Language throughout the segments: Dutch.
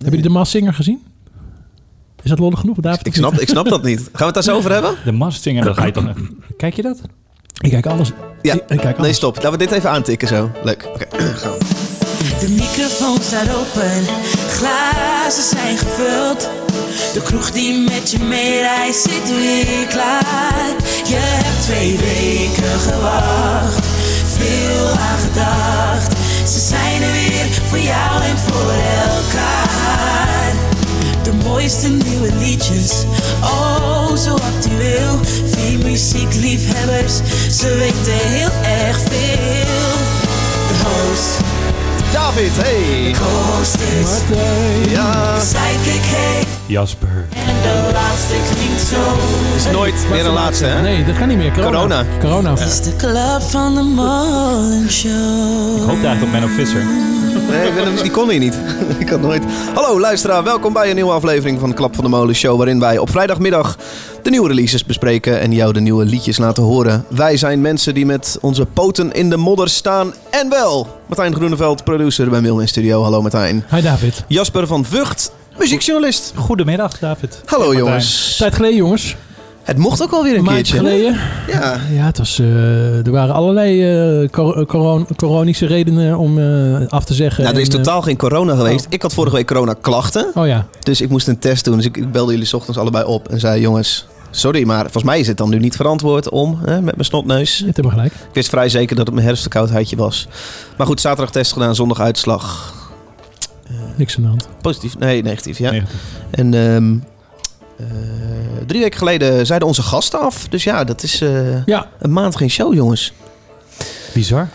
Hebben jullie de Maas Singer gezien? Is dat lollig genoeg? David, Ik snap, ik snap dat niet. Gaan we het daar zo over hebben? De Masked Singer, dat ga je echt... Kijk je dat? Ik kijk alles. Ja. Ik, kijk alles. Nee, stop. Laten we dit even aantikken zo. Leuk. Oké, gaan we. De microfoon staat open, glazen zijn gevuld. De kroeg die met je meereist zit weer klaar. Je hebt twee weken gewacht, veel aan gedacht. Ze zijn er weer voor jou en voor elkaar. De mooiste nieuwe liedjes, oh zo actueel. Vier muziekliefhebbers, ze weten heel erg veel. De host. David, hey. Host is Ja. Sidekick heet Jasper. en de laatste klinkt zo. Is nooit meer een laatste, hè? Nee, dat kan niet meer. Corona. Corona. Corona. Het is de club van de Molen Show. Ik hoop eigenlijk op Menno Visser. Nee, die kon hier niet. ik had nooit. Hallo luisteraar, welkom bij een nieuwe aflevering van de Klap van de Molen Show. Waarin wij op vrijdagmiddag de nieuwe releases bespreken en jou de nieuwe liedjes laten horen. Wij zijn mensen die met onze poten in de modder staan. En wel, Martijn Groeneveld, producer bij Milne Studio. Hallo Martijn. Hi David. Jasper van Vught, muziekjournalist. Goedemiddag, David. Hallo Martijn. jongens. Tijd geleden jongens. Het mocht ook alweer een keertje. geleden. Ja. Ja, het was, eh, er waren allerlei eh, cor- coron- coronische redenen om eh, af te zeggen. Nou, er is En, eh, totaal geen corona geweest. Ik had vorige week corona klachten. oh ja. Dus ik moest een test doen. Dus ik, ik belde jullie ochtends allebei op en zei: Jongens, sorry, maar volgens mij is het dan nu niet verantwoord om hè, met mijn snotneus. Je hebt helemaal gelijk. Ik wist vrij zeker dat het mijn herfstverkoudheidje was. Maar goed, zaterdag test gedaan, zondag uitslag. Niks aan de hand. Positief? Nee, negatief, ja. Negatief. En ehm, eh, drie weken geleden zeiden onze gasten af. Dus ja, dat is eh, Ja, een maand geen show, jongens. Bizar.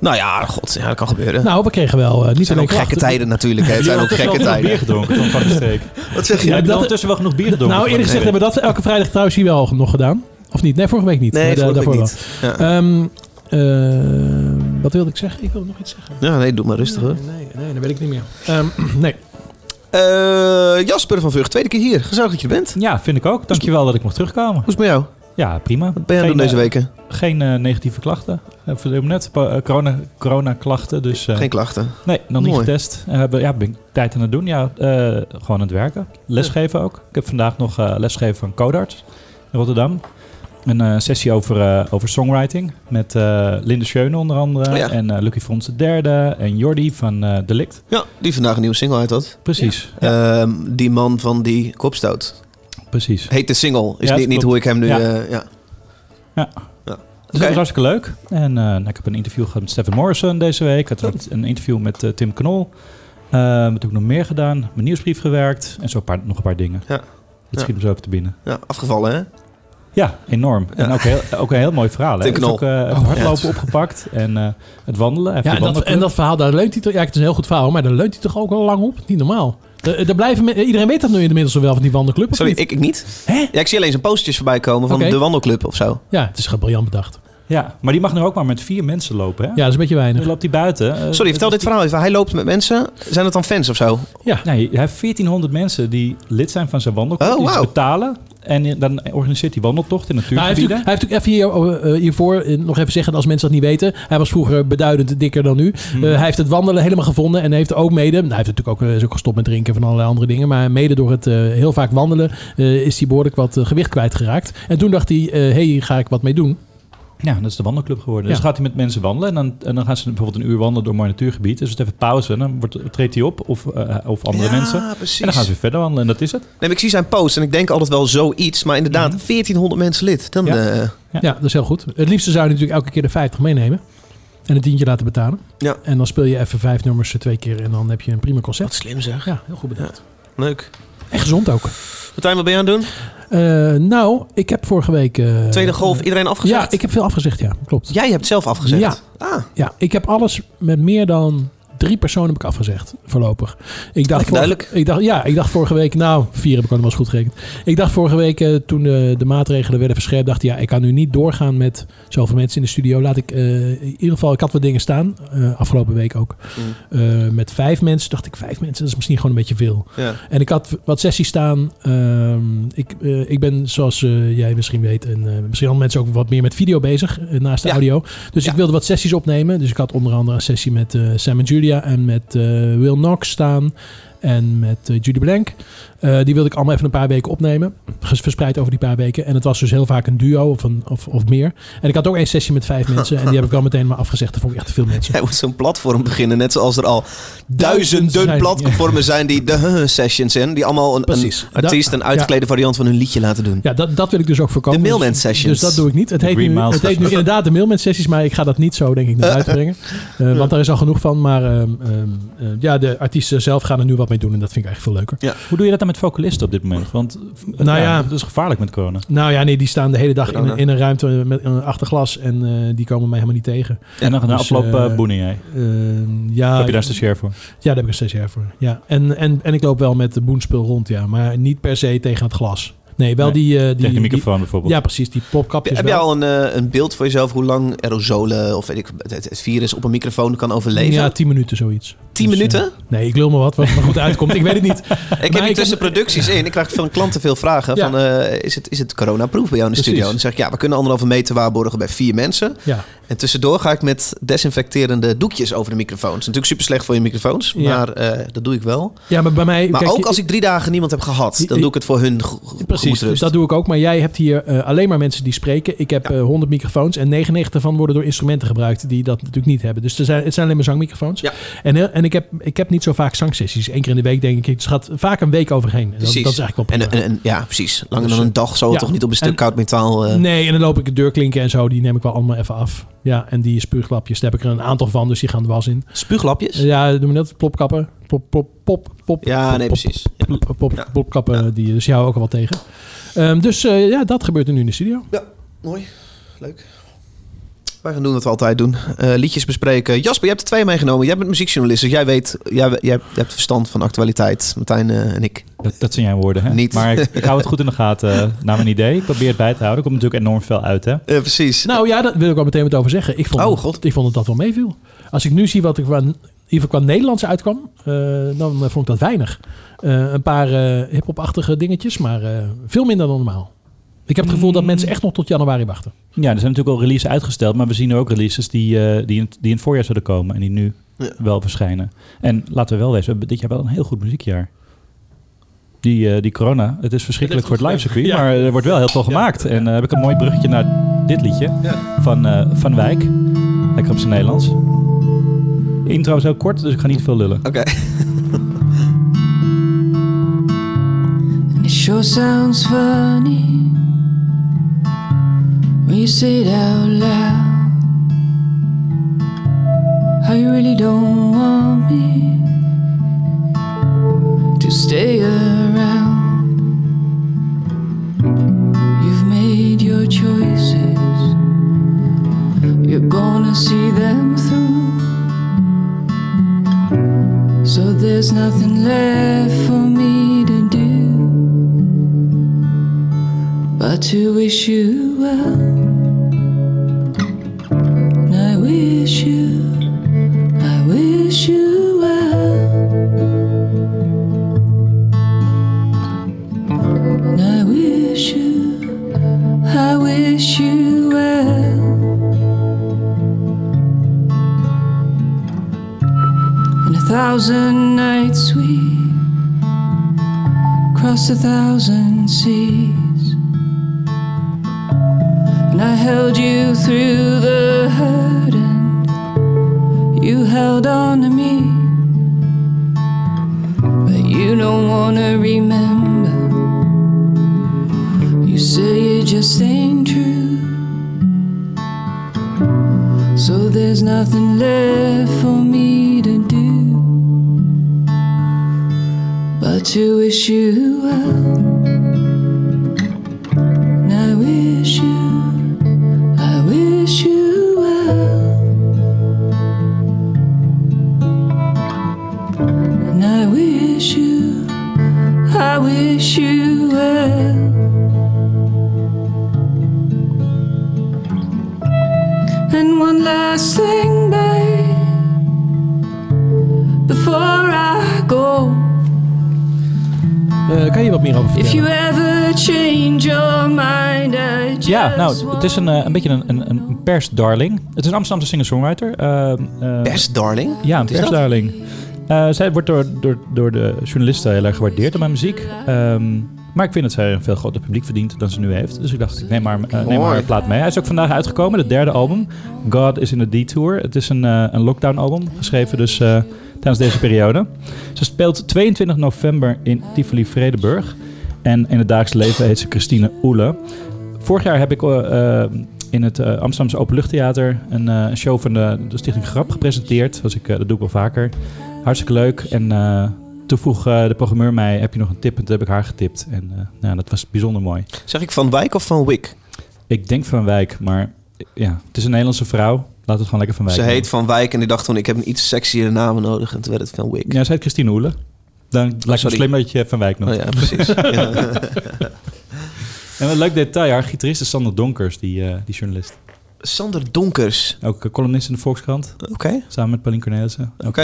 Nou ja, god, ja, dat kan gebeuren. nou, we kregen wel eh, niet het zijn ook gekke klachten. tijden natuurlijk. Hè. Het zijn ook gekke genoeg bier tijden. gedronken toen van de steek. Wat zeg Ja, Jij hebt dat- ondertussen wel genoeg bier gedronken. Nou, eerlijk gezegd hebben we dat elke vrijdag trouwens hier wel nog gedaan. Of niet? Nee, vorige week niet. Nee, Maar week daarvoor niet. Ja. wel. Eh, wat wilde ik zeggen? Ik wilde nog iets zeggen. ja, nee, doe maar rustig hoor. Nee, nee, nee, dat weet ik niet meer. Ehm, nee. Eh, Jasper van Vught, tweede keer hier. Gezellig dat je er bent. Ja, vind ik ook. Dankjewel dat ik mocht terugkomen. Hoe is het met jou? Ja, prima. Wat ben je aan het doen deze eh, weken? Geen negatieve klachten. Moment. Pa- eh, corona, corona klachten. Dus eh, Geen klachten. nee, nog niet getest. Hebben- ja, ben ik tijd aan het doen. Ja, eh, gewoon aan het werken. Lesgeven ook. Ik heb vandaag nog eh, lesgeven van Codarts in Rotterdam. Een eh, sessie over, eh, over songwriting met eh, Linde Schöne onder andere. Oh ja. En Lucky Frans de derde. En Jordi van Delict. Ja, die vandaag een nieuwe single uit had. Precies. Ja, Ehm, die man van die kopstoot. precies. Heet de single. Is Ja, niet, niet hoe ik hem nu... Ja. ja. Ja. Dus dat was hartstikke leuk. En nou, ik heb een interview gehad met Stephen Morrison deze week. Ik had ook een interview met Tim Knol. Eh wat heb ik nog meer gedaan? Mijn nieuwsbrief gewerkt. En zo een paar, nog een paar dingen. Ja. Dat Ja. schiet me zo even te binnen. ja, afgevallen hè? Ja, enorm. En ook, heel, ook een heel mooi verhaal. Hè? Ook Knol. eh, het Oh, hardlopen opgepakt. En eh, het wandelen. Ja, en dat, en dat verhaal, daar leunt hij toch... Ja, het is een heel goed verhaal, maar daar leunt hij toch ook al lang op? Niet normaal. Er, er blijven, iedereen weet dat nu inmiddels wel van die wandelclub, of Sorry, niet? ik, ik niet. Hè? Ja, ik zie alleen zijn postjes voorbij komen van de wandelclub of zo. Ja, het is gewoon briljant bedacht. Ja, maar die mag nu ook maar met vier mensen lopen. Hè? Ja, dat is een beetje weinig. Nu loopt hij buiten. Eh, Sorry, vertel dit verhaal even. Hij loopt met mensen. Zijn het dan fans of zo? Ja, Nee, hij heeft 1400 mensen die lid zijn van zijn wandelclub. Oh, die ze wauw. betalen. En dan organiseert hij wandeltocht in Nou, hij, heeft natuurgebieden. natuurlijk, hij heeft natuurlijk even hier, eh, hiervoor eh, nog even zeggen, als mensen dat niet weten. Hij was vroeger beduidend dikker dan nu. Hmm. Eh, hij heeft het wandelen helemaal gevonden en heeft ook mede, nou, hij heeft natuurlijk ook, is ook gestopt met drinken van allerlei andere dingen, maar mede door het eh, heel vaak wandelen eh, is hij behoorlijk wat gewicht kwijtgeraakt. En toen dacht hij, hé, hey, ga ik wat mee doen. Ja, dat is de wandelclub geworden. Dus Ja. gaat hij met mensen wandelen en dan, en dan gaan ze bijvoorbeeld een uur wandelen door mooi natuurgebied. Dus het even pauze en dan wordt, treedt hij op of, eh, of andere mensen. En precies. dan gaan ze weer verder wandelen en dat is het. Nee, maar ik zie zijn post en ik denk altijd wel zoiets. Maar inderdaad, 1400 mensen lid. Dan. Ja. eh, Ja. Ja. dat is heel goed. Het liefste zou je natuurlijk elke keer de 50 meenemen. En een tientje laten betalen. Ja. En dan speel je even vijf nummers twee keer en dan heb je een prima wat concert. slim zeg. Ja, heel goed bedacht. Leuk. En gezond ook. Martijn, wat ben je aan het doen? Eh, nou, ik heb vorige week... eh, Tweede golf, eh, iedereen afgezegd? ja, ik heb veel afgezegd, ja. Klopt. Jij hebt zelf afgezegd? Ja. Ah, Ja, ik heb alles met meer dan drie personen heb ik afgezegd, voorlopig. Ik dacht vorige. Ik dacht, ja, ik dacht vorige week, nou, vier heb ik al wel eens goed gerekend. Ik dacht vorige week, eh, toen de, de maatregelen werden verscherpt, dacht ik, ja, ik kan nu niet doorgaan met zoveel mensen in de studio. Laat ik, eh, in ieder geval, ik had wat dingen staan, eh, afgelopen week ook. Mm. Met vijf mensen, dacht ik, vijf mensen, dat is misschien gewoon een beetje veel. ja. En ik had wat sessies staan. Ehm, ik, ik ben, zoals jij misschien weet, en misschien andere mensen ook wat meer met video bezig naast de Ja. audio. Dus Ja. ik wilde wat sessies opnemen. Dus ik had onder andere een sessie met Sam en En met eh, Will Knox staan. en met eh, Judy Blank. Eh, die wilde ik allemaal even een paar weken opnemen. Verspreid over die paar weken. En het was dus heel vaak een duo of, een, of, of meer. En ik had ook één sessie met vijf mensen. En die heb ik wel meteen maar afgezegd. Dat vond ik echt te veel mensen. Jij moet zo'n platform beginnen, net zoals er al duizenden zijn, platformen zijn die de sessions zijn, die allemaal een, artiest een uitgeklede variant van hun liedje laten doen. Ja, dat, dat wil ik dus ook voorkomen. De mailman Dus- sessions. Dus dat doe ik niet. Het heet, nu, Mile het heet nu sessions. inderdaad de mailman sessies, maar ik ga dat niet zo denk ik naar buiten brengen. Eh, want daar is al genoeg van. Maar ehm, ehm, eh, ja, de artiesten zelf gaan er nu wat mee doen en dat vind ik eigenlijk veel leuker. Hoe doe je dat dan met vocalisten op dit moment? Want eh, Nou ja. dat is gevaarlijk met corona. Nou ja, nee, die staan de hele dag in, in een ruimte met een achterglas en eh, die komen mij helemaal niet tegen. En dan na Dus, afloop eh, uh, boenen jij. Ehm, ja, heb je daar stagiair voor? Ja, daar heb ik een stagiair voor. Ja. En, en, en ik loop wel met de boenspul rond, ja. Maar niet per se tegen het glas. Nee, wel Nee, die... eh, die, Tegen de die- microfoon bijvoorbeeld. ja, precies. Die popkapjes Heb je al een, eh, een beeld voor jezelf hoe lang aerosolen of weet ik, het, het virus op een microfoon kan overleven? Ja, tien minuten zoiets. 10 Dus, minuten? eh, nee, ik lul maar wat, wat er goed uitkomt. Ik weet het niet. ik heb hier tussen producties in. Ik krijg van klanten veel vragen. Ja. Van, eh, is, het, is het coronaproof bij jou in de Precies. studio? En dan zeg ik, ja, we kunnen anderhalve meter waarborgen bij vier mensen. Ja, En tussendoor ga ik met desinfecterende doekjes over de microfoons. Natuurlijk super slecht voor je microfoons, Ja. maar eh, dat doe ik wel. ja maar bij mij... Maar kijk, ook als ik drie dagen niemand heb gehad, dan doe ik het voor hun Precies, gemoedsrust. dat doe ik ook. Maar jij hebt hier eh, alleen maar mensen die spreken. Ik heb Ja. eh 100 microfoons en 99 ervan worden door instrumenten gebruikt die dat natuurlijk niet hebben. Dus er zijn, het zijn alleen maar zangmicrofoons. Ja. En, en ik, heb, ik heb niet zo vaak zangsessies. Eén keer in de week denk ik. Het gaat vaak een week overheen. En Dat, dat Precies. is eigenlijk wel En, en, en- ja, precies. Langer Dus, dan een dag ja. toch niet op een stuk koud metaal... Nee, en dan loop ik de deurklinken en zo. Die neem ik wel allemaal even af. Ja, en die spuuglapjes, daar heb ik er een aantal van. Dus die gaan de was in. Spuuglapjes? Ja, noem je dat? Plopkappen. Plop, plop, pop, pop. Ja, pop, nee, pop, precies. Ja. Pop, Ja. plopkappen, die, dus ik ook al wel tegen. Ehm, dus eh, ja, dat gebeurt er nu in de studio. Ja, mooi. Leuk. Wij gaan doen wat we altijd doen. Eh, liedjes bespreken. Jasper, je hebt er twee meegenomen. Jij bent muziekjournalist, dus jij weet... Jij, jij, jij hebt verstand van actualiteit. Martijn eh, en ik. Dat, dat zijn jouw woorden, hè? Niet. Maar ik, ik hou het goed in de gaten, eh, naar mijn idee. Ik probeer het bij te houden. Er komt natuurlijk enorm veel uit, hè? Eh, precies. Nou ja, daar wil ik wel meteen wat over zeggen. Ik vond, Oh, het- God. ik vond dat dat wel meeviel. Als ik nu zie wat er in ieder geval qua Nederlands uitkwam, eh, dan vond ik dat weinig. Eh, een paar eh hip-hop-achtige dingetjes, maar eh, veel minder dan normaal. Ik heb het gevoel dat Mm. mensen echt nog tot januari wachten. Ja, er zijn natuurlijk al releases uitgesteld, maar we zien ook releases die, eh, die, in, die in het voorjaar zullen komen en die nu Ja. wel verschijnen. En laten we wel wezen, we hebben dit jaar wel een heel goed muziekjaar. Die, eh, die corona, het is verschrikkelijk voor het live circuit, maar er wordt wel heel veel gemaakt. En eh, heb ik een mooi bruggetje naar dit liedje Ja. van eh, Van Wijk. Lekker op zijn Nederlands. Intro is heel kort, dus ik ga niet veel lullen. Oké. And it sure sounds funny when you say it out loud. How you really don't want me to stay around. You've made your choices, you're gonna see them through. So there's nothing left for me but to wish you well. And I wish you, I wish you well. And I wish you, I wish you well. And a thousand nights we crossed a thousand seas. And I held you through the hurt, and you held on to me. But you don't wanna remember. You say it just ain't true. So there's nothing left for me to do but to wish you well. Ja, nou, het is een, eh, een beetje een, een, een persdarling. Het is een Amsterdamse singer-songwriter. Eh, eh, Best, darling. Ja, een persdarling. Eh, zij wordt door, door, door de journalisten heel erg gewaardeerd door mijn muziek. Ehm, maar ik vind dat zij een veel groter publiek verdient dan ze nu heeft. Dus ik dacht, ik neem maar, eh, neem maar haar plaat mee. Hij is ook vandaag uitgekomen, het derde album. God is in a Detour. Het is een, eh, een lockdown album, geschreven dus eh, tijdens deze periode. Ze speelt 22 november in Tivoli Vredenburg. En in het dagelijks leven heet ze Christine Oele. Vorig jaar heb ik eh, eh, in het eh, Amsterdamse Openluchttheater een show van de, de Stichting Grap gepresenteerd. Ik, dat doe ik wel vaker. Hartstikke leuk. En toen vroeg de programmeur mij, heb je nog een tip? En toen heb ik haar getipt. En nou, dat was bijzonder mooi. Zeg ik Van Wijk of Van Wick? Ik denk Van Wijk, maar ja, het is een Nederlandse vrouw. Laat het gewoon lekker Van Wijk Ze heet Van Wijk en ik dacht toen, ik heb een iets sexiere naam nodig. En toen werd het Van Wick. Ja, ze heet Christine Oele. Dan lijkt het slim dat je Van Wijk noemt. Oh ja, precies. ja. En een leuk detail, haar gitarist is Sander Donkers, die, eh, die journalist. Sander Donkers. Ook eh, columnist in de Volkskrant, Oké, samen met Pauline Cornelissen. Oké.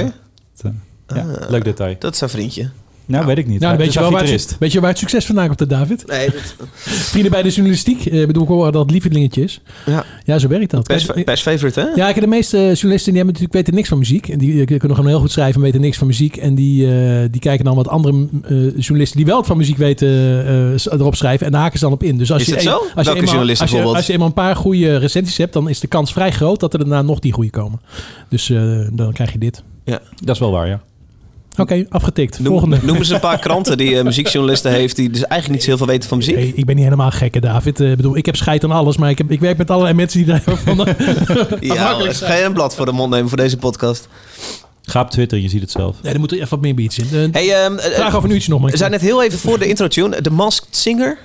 eh, ja, Ah. leuk detail. Dat is zijn vriendje. Nou, weet ik niet. Nou, weet is je, wel waar het, weet je waar het succes vandaan komt, hè, David? Nee, dat, Vrienden bij de journalistiek. eh, bedoel ik hoor dat het lievelingetje is. ja. Ja, zo werkt dat. Pers, Kijk, pers favorite, hè? Ja, kijk, de meeste journalisten die hebben natuurlijk weten niks van muziek. En die eh, kunnen gewoon heel goed schrijven en weten niks van muziek. En die, eh, die kijken dan wat andere eh, journalisten die wel het van muziek weten eh, erop schrijven. En daar haken ze dan op in. Dus als Is je het een- zo? Als je, Welke eenmaal, journalisten als, je, bijvoorbeeld? als je eenmaal een paar goede recensies hebt, dan is de kans vrij groot dat er daarna nog die goede komen. Dus eh, dan krijg je dit. Dat is wel waar, ja. Oké, afgetikt. Noem, Volgende. noem eens een paar kranten die eh, muziekjournalisten heeft... die dus eigenlijk niet zoveel weten van muziek. Ik ben niet helemaal gek, hè, David. Eh, Ik bedoel, ik heb scheid aan alles, maar ik, heb, ik werk met allerlei mensen die daarvan Ja, ga je een blad voor de mond nemen voor deze podcast. Ga op Twitter, je ziet het zelf. Nee, er moet er even wat meer beats in. Eh, Hey, ehm, eh, Vraag over een uurtje nog, maar. we zijn net heel even voor de intro-tune. The Masked Singer.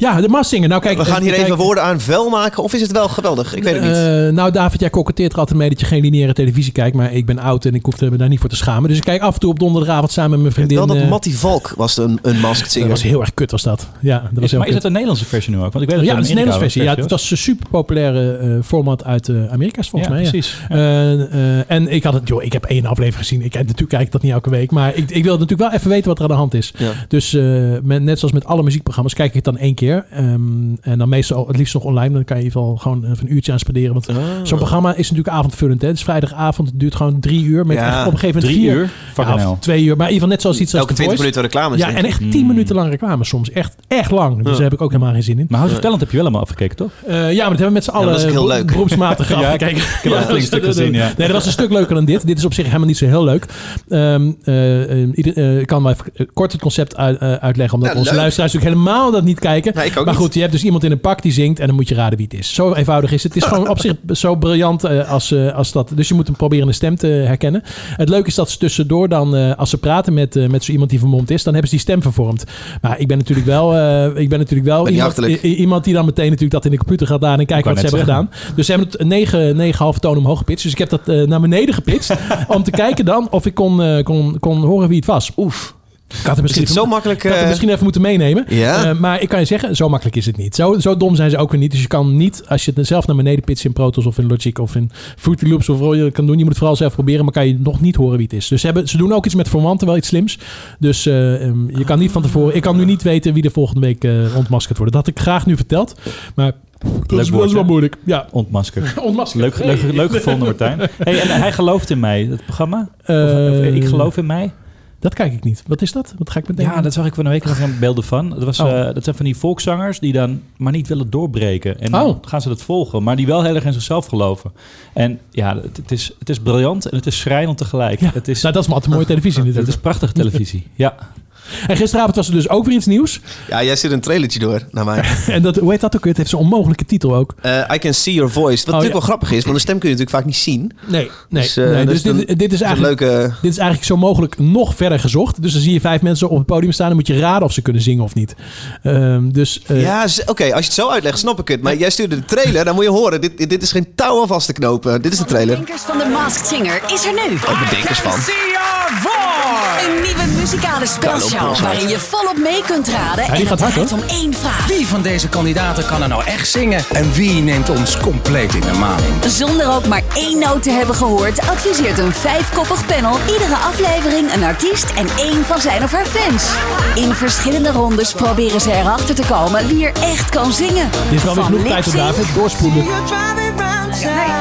Ja, de Massinger. Nou, kijk, We gaan hier eh, even kijk, woorden aan vuil maken. Of is het wel geweldig? Ik weet het niet. eh, nou, David, jij koketteert er altijd mee dat je geen lineaire televisie kijkt. Maar ik ben oud en ik hoef er me daar niet voor te schamen. Dus ik kijk af en toe op donderdagavond samen met mijn vriendin. wel dat eh, Matty Valk was een, een Masked dat Singer. was heel erg kut, was dat. Ja, dat was Is, heel maar is het een Nederlandse versie nu ook? Want ik weet dat ja, het dat is een Nederlandse versie. Ja, het was. een super populaire eh, format uit eh Amerika's volgens ja, mij. Ja. precies. Ja. Eh, eh, en ik had het, joh, ik heb één aflevering gezien. Ik, natuurlijk kijk ik dat niet elke week. Maar ik, ik wil natuurlijk wel even weten wat er aan de hand is. Ja. Dus eh, met, net zoals met alle muziekprogramma's kijk ik het dan één keer. Ehm, en dan meestal het liefst nog online. Dan kan je in ieder geval gewoon even een uurtje aan spenderen. Want Ah. zo'n programma is natuurlijk avondvullend. Hè? Het is vrijdagavond. Het duurt gewoon drie uur. Met Ja, echt op een gegeven moment Drie vier, uur? Ja, of twee uur. Maar in ieder geval net zoals iets als Elke The 20 Voice. minuten reclame. Ja, en echt tien Mm. minuten lang reclame soms. Echt, echt lang. Dus Ja. daar heb ik ook helemaal geen zin in. Maar House of Talent heb je wel helemaal afgekeken, toch? Eh, ja, maar dat hebben we met z'n allen ook heel leuk. beroepsmatig Ja, afgekeken. Ik heb een flink stuk gezien, ja. Nee, dat was een stuk leuker dan dit. Dit is op zich helemaal niet zo heel leuk. Ehm, eh, eh, ieder- eh, ik kan wel even eh, kort het concept uit- eh, uitleggen, omdat Ja, onze luisteraars natuurlijk helemaal dat niet kijken. Nee, ik ook maar niet. goed, je hebt dus iemand in een pak die zingt en dan moet je raden wie het is. Zo eenvoudig is het. Het is gewoon op zich zo briljant eh, als, eh, als dat. Dus je moet hem proberen de stem te herkennen. Het leuke is dat ze tussendoor dan, eh, als ze praten met, eh, met zo iemand die vermomd is, dan hebben ze die stem vervormd. Maar ik ben natuurlijk wel, eh, ik ben natuurlijk wel Ben iemand, die dan meteen natuurlijk dat in de computer gaat aan en wou wat ze hebben gedaan. Dus ze hebben het 9, 9,5 toon omhoog gepitcht. Dus ik heb dat eh, naar beneden gepitcht om te kijken dan of ik kon, eh, kon, kon horen wie het was. Oef. Ik had het Is misschien, het zo makkelijk? ik had het eh, misschien even moeten meenemen. Ja? Eh, maar ik kan je zeggen, zo makkelijk is het niet. Zo, zo dom zijn ze ook weer niet. Dus je kan niet, als je het zelf naar beneden pitcht in Pro Tools of in Logic of in Fruity Loops of wat je kan doen. Je moet het vooral zelf proberen, maar kan je nog niet horen wie het is. Dus ze, hebben, ze doen ook iets met formanten, wel iets slims. Dus eh, ehm, je kan niet van tevoren, ik kan nu niet weten wie er volgende week eh, ontmaskerd wordt. Dat had ik graag nu verteld. Maar dat is, dat is wel moeilijk. Ja, Ontmaskerd. ontmaskerd. Leuk, leuk, leuk gevonden, Martijn. Hey, en hij gelooft in mij, het programma? Of, Eh, of, ik geloof in mij? Dat kijk ik niet. Wat is dat? Wat ga ik meteen Ja, dat zag ik van een week nog een beelden van. Dat, was, Oh. eh, dat zijn van die volkszangers die dan maar niet willen doorbreken. En dan Oh. gaan ze dat volgen, maar die wel heel erg in zichzelf geloven. En ja, het, het is, het is briljant en het is schrijnend tegelijk. Ja, Het, is, nou, dat is maar altijd mooie televisie het natuurlijk. is prachtige televisie. Ja, En gisteravond was er dus ook weer iets nieuws. Ja, jij zit een trailertje door naar mij. En dat, hoe heet dat ook weer? Het heeft zo'n onmogelijke titel ook. Eh, I Can See Your Voice. Wat natuurlijk ja. wel grappig is, want de stem kun je natuurlijk vaak niet zien. Nee, nee. Dus, eh, nee. dus Dus, dit, dit is eigenlijk... leuke... Dit is eigenlijk zo mogelijk nog verder gezocht. Dus dan zie je vijf mensen op het podium staan... en moet je raden of ze kunnen zingen of niet. Ehm, dus eh, Ja, oké, als je het zo uitlegt, snap ik het. Maar jij stuurde de trailer, dan moet je horen. Dit, dit is geen touw aan vast te knopen. Dit is de trailer. Denkers van de Masked Singer is er nu. Ook bedenkers van. Een nieuwe muzikale spelshow waarin je volop mee kunt raden. die en gaat het draait hoor. om één vraag. Wie van deze kandidaten kan er nou echt zingen? En wie neemt ons compleet in de maling? Zonder ook maar één noot te hebben gehoord, adviseert een vijfkoppig panel iedere aflevering een artiest en één van zijn of haar fans. In verschillende rondes proberen ze erachter te komen wie er echt kan zingen. dit is wel weer genoeg tijd David. Doorspoelen.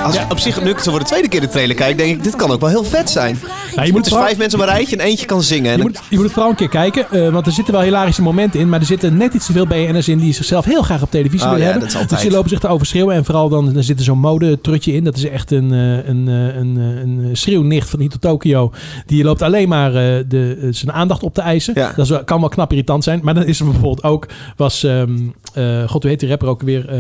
Als, Op zich, nu ik zo voor de tweede keer de trailer kijk, denk ik, dit kan ook wel heel vet zijn. Ja, je moet vooral- vijf mensen op een rijtje en eentje kan zingen. En Je moet, je moet het vooral een keer kijken, eh, want er zitten wel hilarische momenten in, maar er zitten net iets te veel BN'ers in die zichzelf heel graag op televisie Oh willen ja, hebben. dat is altijd. Dus die lopen zich erover schreeuwen en vooral dan, dan zit er zo'n modetrutje in. Dat is echt een, eh, een, eh, een, een schreeuwnicht van Hito Tokyo. Die loopt alleen maar eh, de, zijn aandacht op te eisen. Ja. Dat is wel- kan wel knap irritant zijn, maar dan is er bijvoorbeeld ook, was, ehm, eh, god hoe heet die rapper ook weer? Ehm,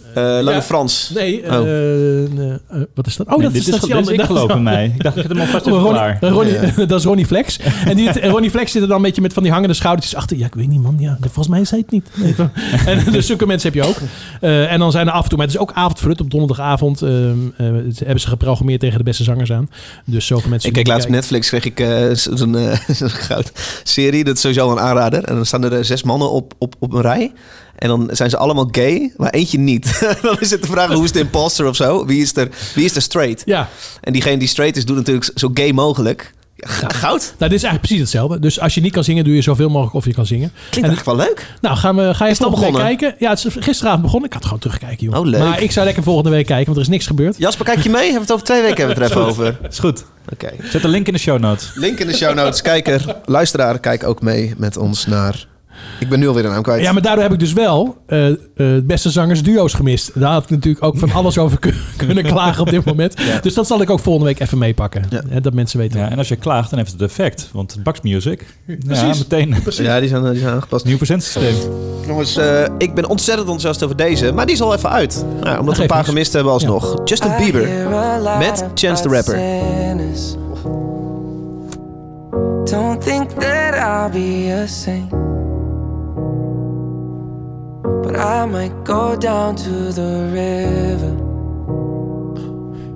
Eh, Lange Ja. Frans. nee, Oh. eh, eh, eh, wat is dat? Oh, Nee, dat dit is, is, dat is ik geloof in mij. Ik dacht, ik heb hem alvast Oh, even Ronnie, klaar. Ronnie, dat is Ronnie Flex. En die, Ronnie Flex zit er dan een beetje met van die hangende schoudertjes achter. Ja, ik weet niet man. Ja, volgens mij zei het niet. Nee, en dus zulke mensen heb je ook. Eh, en dan zijn er af en toe, maar het is ook avondflut op donderdagavond. ehm, eh, hebben ze geprogrammeerd tegen de beste zangers aan. Dus zoveel mensen. Ik die laatst op. Netflix, kreeg ik eh, zo'n eh, goud serie. Dat is sowieso een aanrader. En dan staan er eh, zes mannen op, op, op een rij. En dan zijn ze allemaal gay, maar eentje niet. dan is het de vraag, hoe is de imposter of zo? Wie is er, wie is er straight? Ja, En diegene die straight is, doet natuurlijk zo gay mogelijk. Goud. nou, dit is eigenlijk precies hetzelfde. Dus als je niet kan zingen, doe je zoveel mogelijk of je kan zingen. Klinkt En- eigenlijk wel leuk. Nou, gaan we, ga je Is het al volgende week begonnen? kijken? Ja, het is gisteravond begonnen. Ik had gewoon terugkijken, joh. Oh, leuk. Maar ik zou lekker volgende week kijken, want er is niks gebeurd. Jasper, kijk je mee? Hebben we het over twee weken hebben we het er even over. Is goed. Oké. Zet een link in de show notes. Link in de show notes. Kijker, luisteraar, kijk ook mee met ons naar... Ik ben nu alweer de naam kwijt. Ja, maar daardoor heb ik dus wel eh eh, beste zangers duo's gemist. Daar had ik natuurlijk ook van alles over kun- kunnen klagen op dit moment. Dus dat zal ik ook volgende week even meepakken. Ja. Dat mensen weten. Ja, en als je klaagt, dan heeft het effect. Want Bugs Music, ja, Precies. meteen Ja, die zijn, die zijn aangepast. nieuw presentsysteem. Jongens, eh, ik ben ontzettend enthousiast over deze, maar die is al even uit. Nou, omdat we een paar gemist hebben alsnog. Justin Bieber met Chance the Rapper. Don't think that I'll be a saint. I might go down to the river.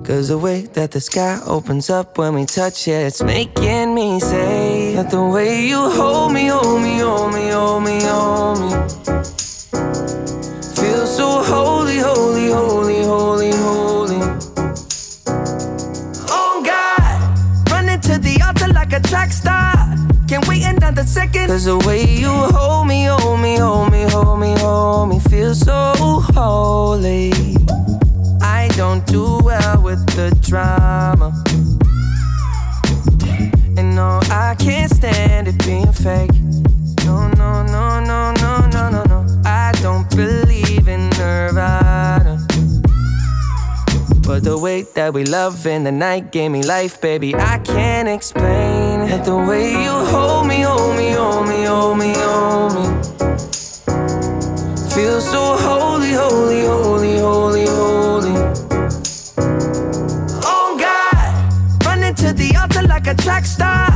Cause the way that the sky opens up when we touch it, it's making me say that the way you hold me, hold me, hold me, hold me, hold me. Wait second. Cause the way you hold me, hold me, hold me, hold me, hold me, feel so holy. I don't do well with the drama. And no, I can't stand it being fake. No, no, no, no, no, no, no, no. I don't believe in Nirvana. But the way that we love in the night gave me life, baby. I can't explain that the way you hold me, hold me, hold me, hold me, hold me. Feel so holy, holy, holy, holy, holy. Oh God, running to the altar like a track star.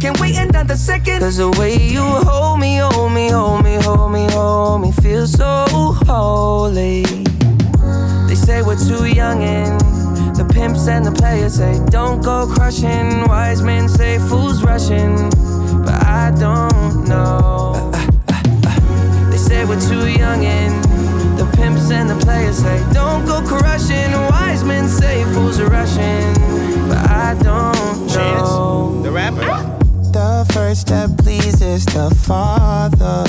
Can't wait another second. Cause the way you hold me, hold me, hold me, hold me, hold me, feel so holy. They say we're too young and the pimps and the players say don't go crushing. Wise men say fools rushing, but I don't know. They say we're too young and the pimps and the players say don't go crushing. Wise men say fools are rushing, but I don't know. the rapper. The first that pleases the Father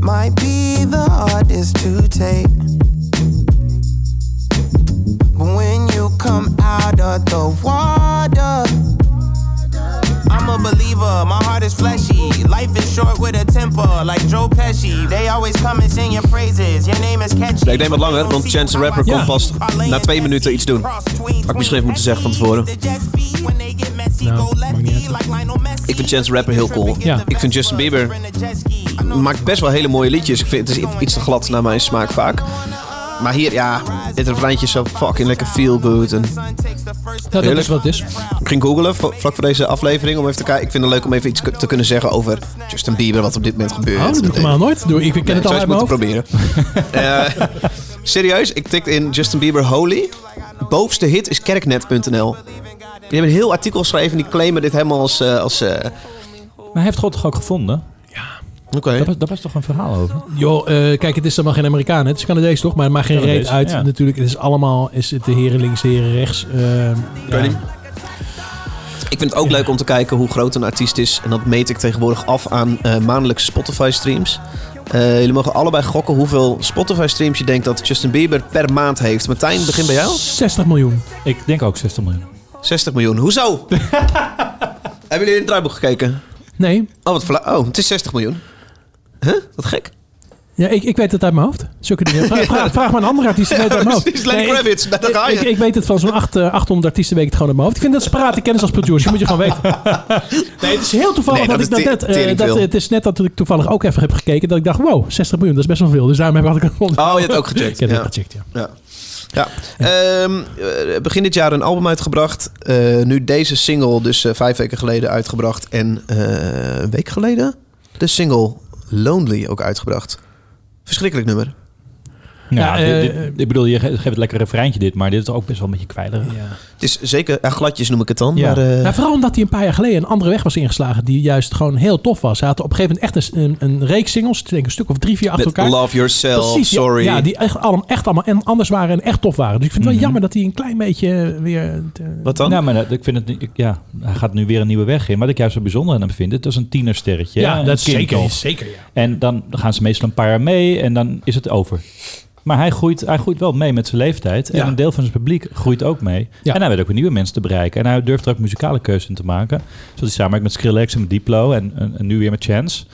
might be the hardest to take. But when you come out of the water, I'm a believer, my heart is fleshy. Life is short with a temper, like Joe Pesci. They always come and sing your praises. Your name is catchy. Nee, ik neem wat langer, want Chance the Rapper Ja. komt pas na twee minuten iets doen. Had ik misschien even moeten zeggen van tevoren. Nou. Ik vind Chance the Rapper heel cool. Ja. Ik vind Justin Bieber maakt best wel hele mooie liedjes. Ik vind het is iets te glad naar mijn smaak vaak. Maar hier, ja, dit refreintje is zo fucking lekker feel good. En Ja, dat is wat het is. ik ging googlen v- vlak voor deze aflevering om even te kijken. Ik vind het leuk om even iets te kunnen zeggen over Justin Bieber, wat op dit moment gebeurt. Oh, dat doe ik normaal nooit. Doe, ik ken Nee, het al uit mijn hoofd. moeten proberen. Eh, serieus, ik tikte in Justin Bieber Holy. Bovenste hit is kerknet.nl. Die hebben een heel artikel geschreven. Die claimen dit helemaal als... eh, als eh, Maar hij heeft God toch ook gevonden? Oké. Daar was, daar was toch een verhaal over? Joh, eh, kijk, het is dan wel geen Amerikaan. hè. Het is Canadees toch? Maar het maakt geen reet uit. ja. Natuurlijk, het is allemaal is het de heren links, de heren rechts. Eh, ja. Ik vind het ook leuk om te kijken hoe groot een artiest is. En dat meet ik tegenwoordig af aan eh, maandelijkse Spotify-streams. Eh, jullie mogen allebei gokken hoeveel Spotify-streams je denkt dat Justin Bieber per maand heeft. Martijn, begin bij jou. 60 miljoen. Ik denk ook 60 miljoen. 60 miljoen. Hoezo? Hebben jullie in het draaiboek gekeken? Nee, Oh, wat oh, het is 60 miljoen. Huh? Wat gek. ja, ik, ik weet het uit mijn hoofd. Zulke dingen. Vraag, vraag, vraag maar een andere artiest. uit mijn hoofd. precies, Lenny Nee, ik- Kravitz, daar ga je. Ik, ik weet het van zo'n acht, eh, 800 artiesten weet ik het gewoon uit mijn hoofd. Ik vind dat separate kennis als producer. Je moet je gewoon weten. Nee, het is heel toevallig Nee, dat, dat ik dat is net... eh, dat, het is net dat ik toevallig ook even heb gekeken. Dat ik dacht, wow, 60 miljoen, dat is best wel veel. Dus daarom heb ik het ook Oh, je hebt ook gecheckt. Ik heb Ja. het gecheckt, ja. Ja. Ja. Ehm, eh, begin dit jaar een album uitgebracht. Eh, nu deze single, dus eh, vijf weken geleden uitgebracht. En eh, een week geleden de single Lonely ook uitgebracht. Verschrikkelijk nummer. Ja, Ja, dit- eh, dit- ik bedoel, je ge- geeft het lekker refreintje dit, maar dit is ook best wel een beetje kwijlerig. Het is zeker, ja, gladjes noem ik het dan. Ja. Maar, eh, Ja, vooral omdat hij een paar jaar geleden een andere weg was ingeslagen. Die juist gewoon heel tof was. Hij had op een gegeven moment echt een, een, een reeks singles. Ik denk een stuk of drie, vier achter met elkaar. Love Yourself, Precies, ja, Sorry. Ja, die echt allemaal, echt allemaal en anders waren en echt tof waren. Dus ik vind het wel Mhm. jammer dat hij een klein beetje weer... te- Wat dan? Ja, maar dat- ik vind het, ik- ja, hij gaat nu weer een nieuwe weg in. Wat ik juist zo bijzonder aan hem vind, het is een tienersterretje. ja, dat is zeker, zeker ja. En dan gaan ze meestal een paar jaar mee en dan is het over. Maar hij groeit, hij groeit wel mee met zijn leeftijd. En Ja. een deel van zijn publiek groeit ook mee. Ja. En hij weet ook weer nieuwe mensen te bereiken. En hij durft er ook muzikale keuzes in te maken. Zoals hij samenwerkt met Skrillex en met Diplo. En, en, en nu weer met Chance.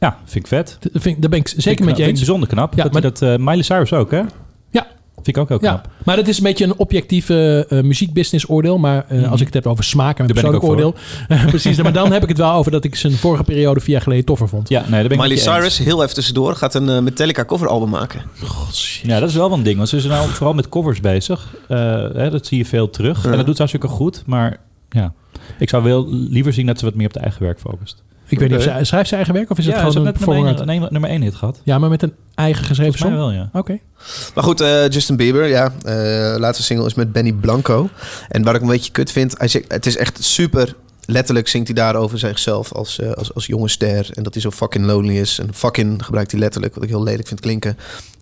Ja, vind ik vet. Dat vind, daar ben ik zeker Vind met je eens. Vind ik bijzonder knap. Ja, dat, maar- dat, eh, Miley Cyrus ook, hè? Ja. Vind ik ook heel Ja, knap. maar dat is een beetje een objectieve eh muziekbusiness oordeel. Maar eh, Mhm. als ik het heb over smaak en mijn persoonlijk oordeel. precies, maar dan heb ik het wel over dat ik zijn vorige periode vier jaar geleden toffer vond. Ja, nee, daar ben ik Miley eens. Cyrus, heel even tussendoor, gaat een eh, Metallica coveralbum maken. Ja, dat is wel wel een ding. Want ze is nou vooral met covers bezig. Eh, hè, dat zie je veel terug. Ja. En dat doet ze hartstikke goed. Maar ja, ik zou wel liever zien dat ze wat meer op het eigen werk focust. Ik weet niet, of zij, schrijft ze eigen werk of is het ja, ze gewoon een net nummer nee, nummer één hit gehad. Ja, maar met een eigen geschreven song? wel, ja. Oké. Maar goed, eh, Justin Bieber, ja. eh laatste single is met Benny Blanco. En wat ik een beetje kut vind, hij zegt, het is echt super... Letterlijk zingt hij daar over zichzelf als, eh, als, als jonge ster. En dat hij zo fucking lonely is. En fucking gebruikt hij letterlijk, wat ik heel lelijk vind klinken.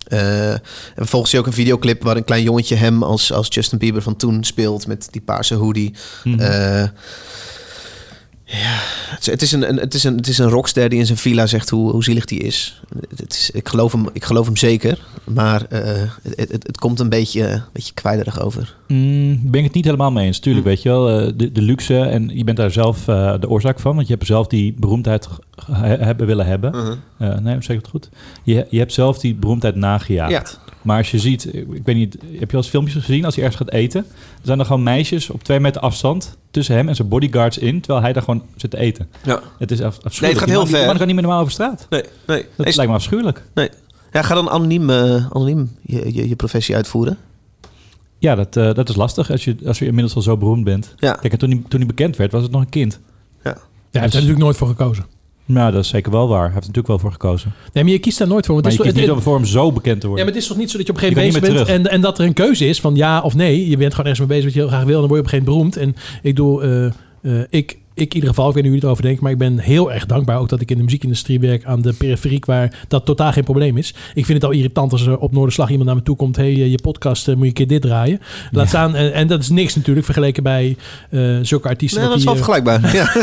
Eh, en vervolgens zie je ook een videoclip waar een klein jongetje hem als, als Justin Bieber van toen speelt. Met die paarse hoodie. Mhm. Eh, ja, het is, een, een, het, is een, het is een rockster die in zijn villa zegt hoe, hoe zielig die is. Het is ik, geloof hem, ik geloof hem zeker, maar eh, het, het, het komt een beetje, een beetje kwijlerig over. Mm, ben ik het niet helemaal mee eens. Tuurlijk, weet je wel, eh, de, de luxe en je bent daar zelf eh, de oorzaak van. Want je hebt zelf die beroemdheid hebben willen hebben. Eh, nee, zeg ik het goed? Je, je hebt zelf die beroemdheid nagejaagd. Ja. Maar als je ziet, ik ik weet niet, heb je al eens filmpjes gezien als hij ergens gaat eten? Er zijn er gewoon meisjes op twee meter afstand tussen hem en zijn bodyguards in, terwijl hij daar gewoon zit te eten. Ja. Het is af, afschuwelijk. Nee, het gaat Die heel die ver. man kan niet meer normaal over straat. Nee, nee. Dat Nee, lijkt me afschuwelijk. ja, ga dan anoniem, eh, anoniem je, je, je professie uitvoeren. Ja, dat, eh, dat is lastig als je, als je inmiddels al zo beroemd bent. Ja. Kijk, en toen hij, toen hij bekend werd, was het nog een kind. Ja, hij heeft er natuurlijk nooit voor gekozen. Nou, dat is zeker wel waar. Hij heeft er natuurlijk wel voor gekozen. Nee, maar je kiest daar nooit voor. Want Maar het je is kiest toch- niet voor hem zo bekend te Ja, worden. maar het is toch niet zo dat je op een Je gegeven moment bent en, en dat er een keuze is van ja of nee. Je bent gewoon ergens mee bezig wat je heel graag wil en dan word je op een gegeven moment beroemd. En ik doe, eh, eh, ik, ik in ieder geval, ik weet niet hoe je erover denkt, maar ik ben heel erg dankbaar ook dat ik in de muziekindustrie werk aan de periferiek waar dat totaal geen probleem is. Ik vind het al irritant als er op Noorderslag iemand naar me toe komt, hey, eh, je podcast, eh, moet je een keer dit draaien. Laat Ja. staan, en, en dat is niks natuurlijk vergeleken bij eh, zulke artiesten. Nee, dat is die, wel eh, vergelijkbaar. Ja.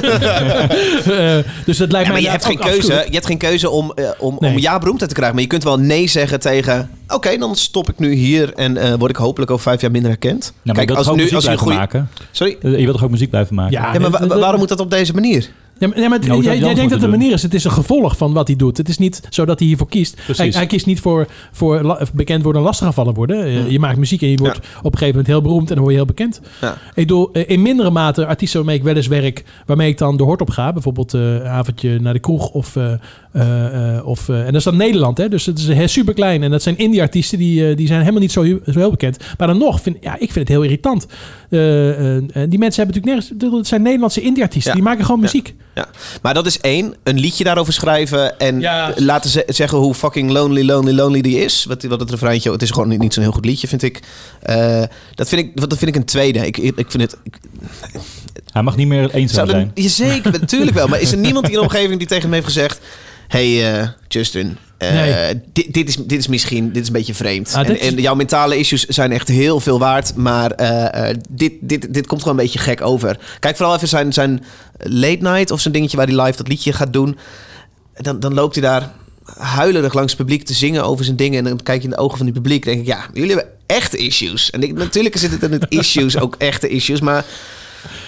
eh, dus dat lijkt Ja, mij maar je hebt geen keuze. Je hebt geen keuze om, eh, om, Nee. om ja beroemdheid te krijgen. Maar je kunt wel nee zeggen tegen... Oké, dan stop ik nu hier en eh, word ik hopelijk over vijf jaar minder herkend. Nou, maar Kijk, je wilt als, toch ook nu, muziek als je goede... maken? Sorry? Eh, Je wilt toch ook muziek blijven maken? Ja, Ja, maar waarom moet dat op deze manier? Ja, maar, ja, maar Nou, jij, denkt dat het moeten manier is. Het is een gevolg van wat hij doet. Het is niet zo dat hij hiervoor kiest. Hij, hij kiest niet voor, voor bekend worden en lastiggevallen worden. Eh, Je maakt muziek en je wordt op een gegeven moment heel beroemd en dan word je heel bekend. Ja. Ik doe eh, in mindere mate artiesten waarmee ik wel eens werk, waarmee ik dan de hort op ga. Bijvoorbeeld eh, een avondje naar de kroeg of... eh, eh, eh, of eh, en dat is dan Nederland, hè? dus het is super klein. En dat zijn indie-artiesten die, eh, die zijn helemaal niet zo, heel- zo heel bekend. Maar dan nog, vind, ja, ik vind het heel irritant. Eh, eh, eh, die mensen hebben natuurlijk nergens... Het zijn Nederlandse indie-artiesten, Ja. die maken gewoon muziek. Ja, maar dat is één. Een liedje daarover schrijven en Ja. laten ze zeggen hoe fucking lonely, lonely, lonely die is. Wat, wat het refreintje, het is gewoon niet, niet zo'n heel goed liedje, vind ik. Eh, dat, vind ik dat vind ik een tweede. Ik, ik, vind het... Ik, Hij mag niet meer eenzaam zou zijn. je zeker, natuurlijk wel. Maar is er niemand in de omgeving die tegen hem heeft gezegd... hey, eh, Justin, Nee. dit, dit, is, dit is misschien dit is een beetje vreemd. Ah, en, jouw mentale issues zijn echt heel veel waard. Maar eh, eh, dit, dit, dit komt gewoon een beetje gek over. Kijk vooral even zijn, zijn late night of zijn dingetje waar hij live dat liedje gaat doen. Dan, dan loopt hij daar huilerig langs het publiek te zingen over zijn dingen. En dan kijk je in de ogen van die publiek. denk ik, ja, jullie hebben echte issues. En ik, natuurlijk zitten er in het issues ook echte issues. Maar Eh,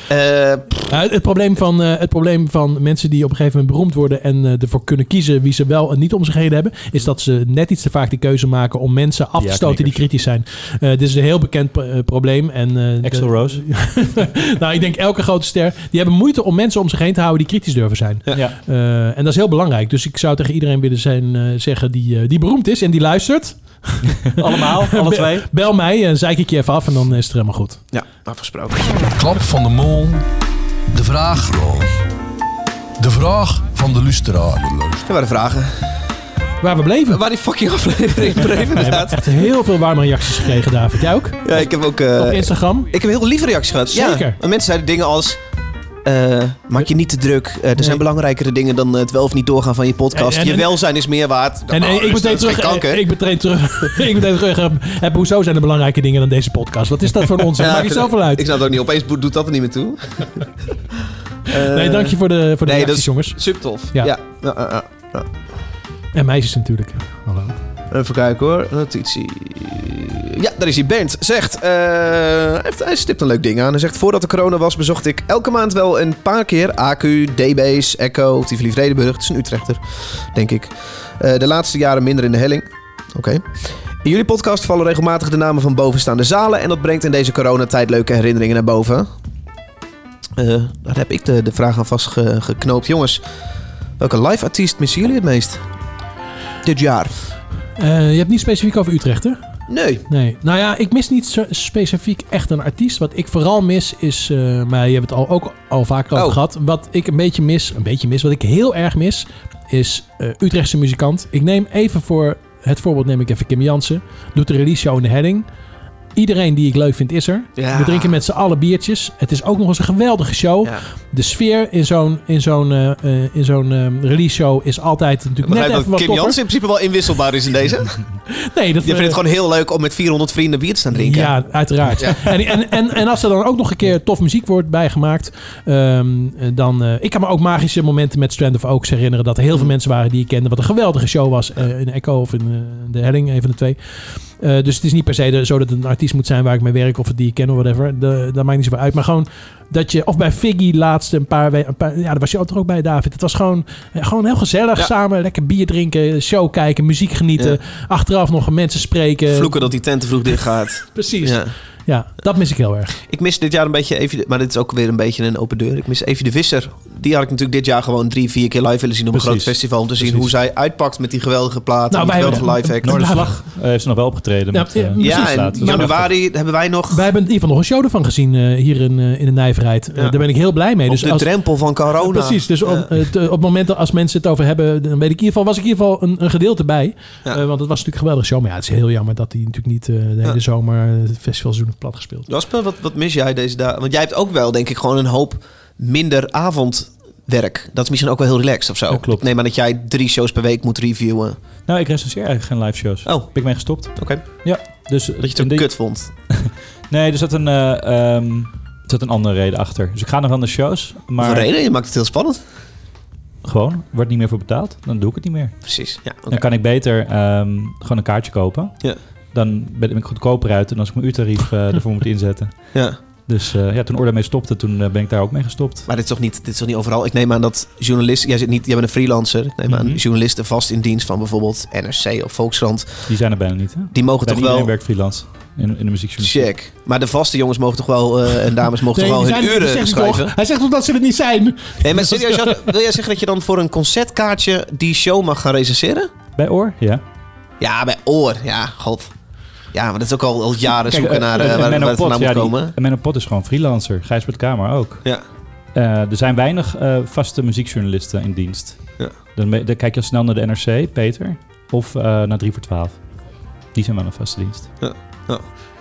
het, probleem van, eh, het probleem van mensen die op een gegeven moment beroemd worden en eh, ervoor kunnen kiezen wie ze wel en niet om zich heen hebben, is dat ze net iets te vaak die keuze maken om mensen af te Ja, stoten die kritisch zijn. Eh, dit is een heel bekend eh, probleem. En, eh, Axl de- Rose. nou, ik denk elke grote ster, die hebben moeite om mensen om zich heen te houden die kritisch durven zijn. Ja. Eh, en dat is heel belangrijk. Dus ik zou tegen iedereen willen zijn, eh, zeggen die, eh, die beroemd is en die luistert. Allemaal, alle twee. Bel mij en zeik ik je even af en dan is het helemaal goed. ja, afgesproken. Klap van de mol. De vraag. De vraag van de luisteraar. Er waren vragen. Waar we bleven. Waar die fucking aflevering bleef We hebben inderdaad. echt heel veel warme reacties gekregen, David. Jij ook? Ja, ik heb ook... eh, Op Instagram? Ik heb heel lieve reacties gehad. Zeker. Ja. En mensen zeiden dingen als... eh, maak je niet te druk. Eh, er Nee. zijn belangrijkere dingen dan het wel of niet doorgaan van je podcast. En- en- je welzijn is meer waard. En eh, ik meteen geen terug. kanker. eh, Ik meteen terug. ik meteen terug. eh, Heb, hoezo zijn er belangrijke dingen dan deze podcast? Wat is dat voor ons? Ja, Maak je zelf wel uit. Ik snap het ook niet. Opeens doet dat er niet meer toe. Eh, nee, dank je voor de, voor de nee, reacties, dat is jongens. super tof. Ja. Ja. Ja, ja, ja. En meisjes natuurlijk. Hallo. Even kijken hoor. Notitie. Ja, daar is hij. Bernd zegt... eh, hij, stipt een leuk ding aan. Hij zegt... Voordat de corona was bezocht ik elke maand wel een paar keer... AQ, D-Base, Echo, Tivoli Vredenburg. Het is een Utrechter, denk ik. Eh, de laatste jaren minder in de helling. Oké. In jullie podcast vallen regelmatig de namen van bovenstaande zalen... en dat brengt in deze coronatijd leuke herinneringen naar boven. Eh, daar heb ik de, de vraag aan vastgeknoopt. Jongens, welke live artiest missen jullie het meest? Dit jaar? Eh, je hebt niet specifiek over Utrecht, hè? Nee. Nee. Nou ja, ik mis niet specifiek echt een artiest. Wat ik vooral mis is... eh, maar je hebt het al, ook al vaker over Oh. gehad. Wat ik een beetje mis... Een beetje mis. Wat ik heel erg mis... Is eh, Utrechtse muzikant. Ik neem even voor... Het voorbeeld neem ik even Kim Jansen. Doet de release show in de heading. Iedereen die ik leuk vind is er. Ja. We drinken met z'n allen biertjes. Het is ook nog eens een geweldige show. Ja. De sfeer in zo'n, in zo'n, eh, eh, in zo'n eh, release show is altijd natuurlijk net even wat Kim. Jansen in principe wel inwisselbaar is in deze. Nee, dat Je vindt het gewoon heel leuk om met 400 vrienden bier te staan drinken. Ja, uiteraard. Ja. En, en, en, en als er dan ook nog een keer tof muziek wordt bijgemaakt, ehm, dan... eh, ik kan me ook magische momenten met Strand of Oaks herinneren dat er heel Mm. veel mensen waren die ik kende. Wat een geweldige show was eh, in Echo of in eh, de Helling, een van de twee. Eh, dus het is niet per se de- zo dat het een artiest moet zijn waar ik mee werk of die ik ken of whatever. De, dat maakt niet zoveel uit. Maar gewoon dat je, of bij Figgy laatst een paar weken, ja, daar was je ook ook bij David. Het was gewoon, eh, gewoon heel gezellig Ja. samen, lekker bier drinken, show kijken, muziek genieten. Achteraf nog mensen spreken. Vloeken dat die tent te vroeg dicht gaat. Precies. Ja. Ja. dat mis ik heel erg. Ik mis dit jaar een beetje Evie, de- maar dit is ook weer een beetje een open deur. Ik mis Evie de Visser. Die had ik natuurlijk dit jaar gewoon drie, vier keer live willen zien op een Precies. groot festival. Om te zien Precies. hoe zij uitpakt met die geweldige plaat. Nou, en die wij geweldige hebben- live act. Noorderslag eh, heeft ze nog wel opgetreden. Ja, met, ja, eh. Ja, laat. Is januari hebben wij nog Wij hebben in ieder geval nog een show ervan gezien eh, hier in, eh, in de Nijverheid. Ja. daar ben ik heel blij mee. op Dus de als, drempel van corona. Precies, dus op, op het moment dat als mensen het over hebben, dan weet ik in ieder geval, was ik in ieder geval een, een gedeelte bij. Ja. Eh, want het was natuurlijk een geweldige show. Maar ja, het is heel jammer dat hij natuurlijk niet eh, de hele Ja. zomer het festivalseizoen plat gespeeld. Jasper, wat, wat mis jij deze dagen? Want jij hebt ook wel, denk ik, gewoon een hoop minder avondwerk. Dat is misschien ook wel heel relaxed of zo. Ja, klopt. Ik neem aan dat jij drie shows per week moet reviewen. Nou, ik recenseer eigenlijk geen live shows. Oh. Ben ik mee gestopt. Oké. Ja, dus... Dat je het ook de- kut vond. Nee, er zat een... er zat een andere reden achter. Dus ik ga nog wel naar shows. Maar Maar... reden? Je maakt het heel spannend. gewoon, wordt niet meer voor betaald. Dan doe ik het niet meer. Precies. Ja. Dan kan ik beter ehm, gewoon een kaartje kopen. Ja. Dan ben ik goedkoper uit en als ik mijn uurtarief eh ervoor moet inzetten. ja. Dus eh, ja, toen Orde mee stopte, toen eh, ben ik daar ook mee gestopt. Maar dit is toch niet, dit is toch niet overal? Ik neem aan dat journalisten... Jij, zit niet, jij bent een freelancer. Ik neem aan Mhm. journalisten vast in dienst van bijvoorbeeld NRC of Volkskrant. Die zijn er bijna niet, hè? Die mogen Bijna toch wel... werkt freelance in, in de muziekjournalistiek. Check. Maar de vaste jongens mogen toch wel... eh, en dames mogen Nee, toch wel hun uren zegt schrijven? toch- hij zegt toch dat ze het niet zijn? Nee, maar serieus, wil jij zeggen dat je dan voor een concertkaartje die show mag gaan recenseren? Bij Oor, ja. Ja, bij Oor. Ja, god. Ja, maar dat is ook al, al jaren Kijk, zoeken eh, naar eh, eh, waar, waar het vandaan ja, moet komen. En Menno Pot is gewoon freelancer. Gijsbert Kamer ook. Ja. Eh, er zijn weinig eh, vaste muziekjournalisten in dienst. Ja. Dan, dan kijk je al snel naar de NRC, Peter. Of eh, naar 3 voor 12. Die zijn wel een vaste dienst.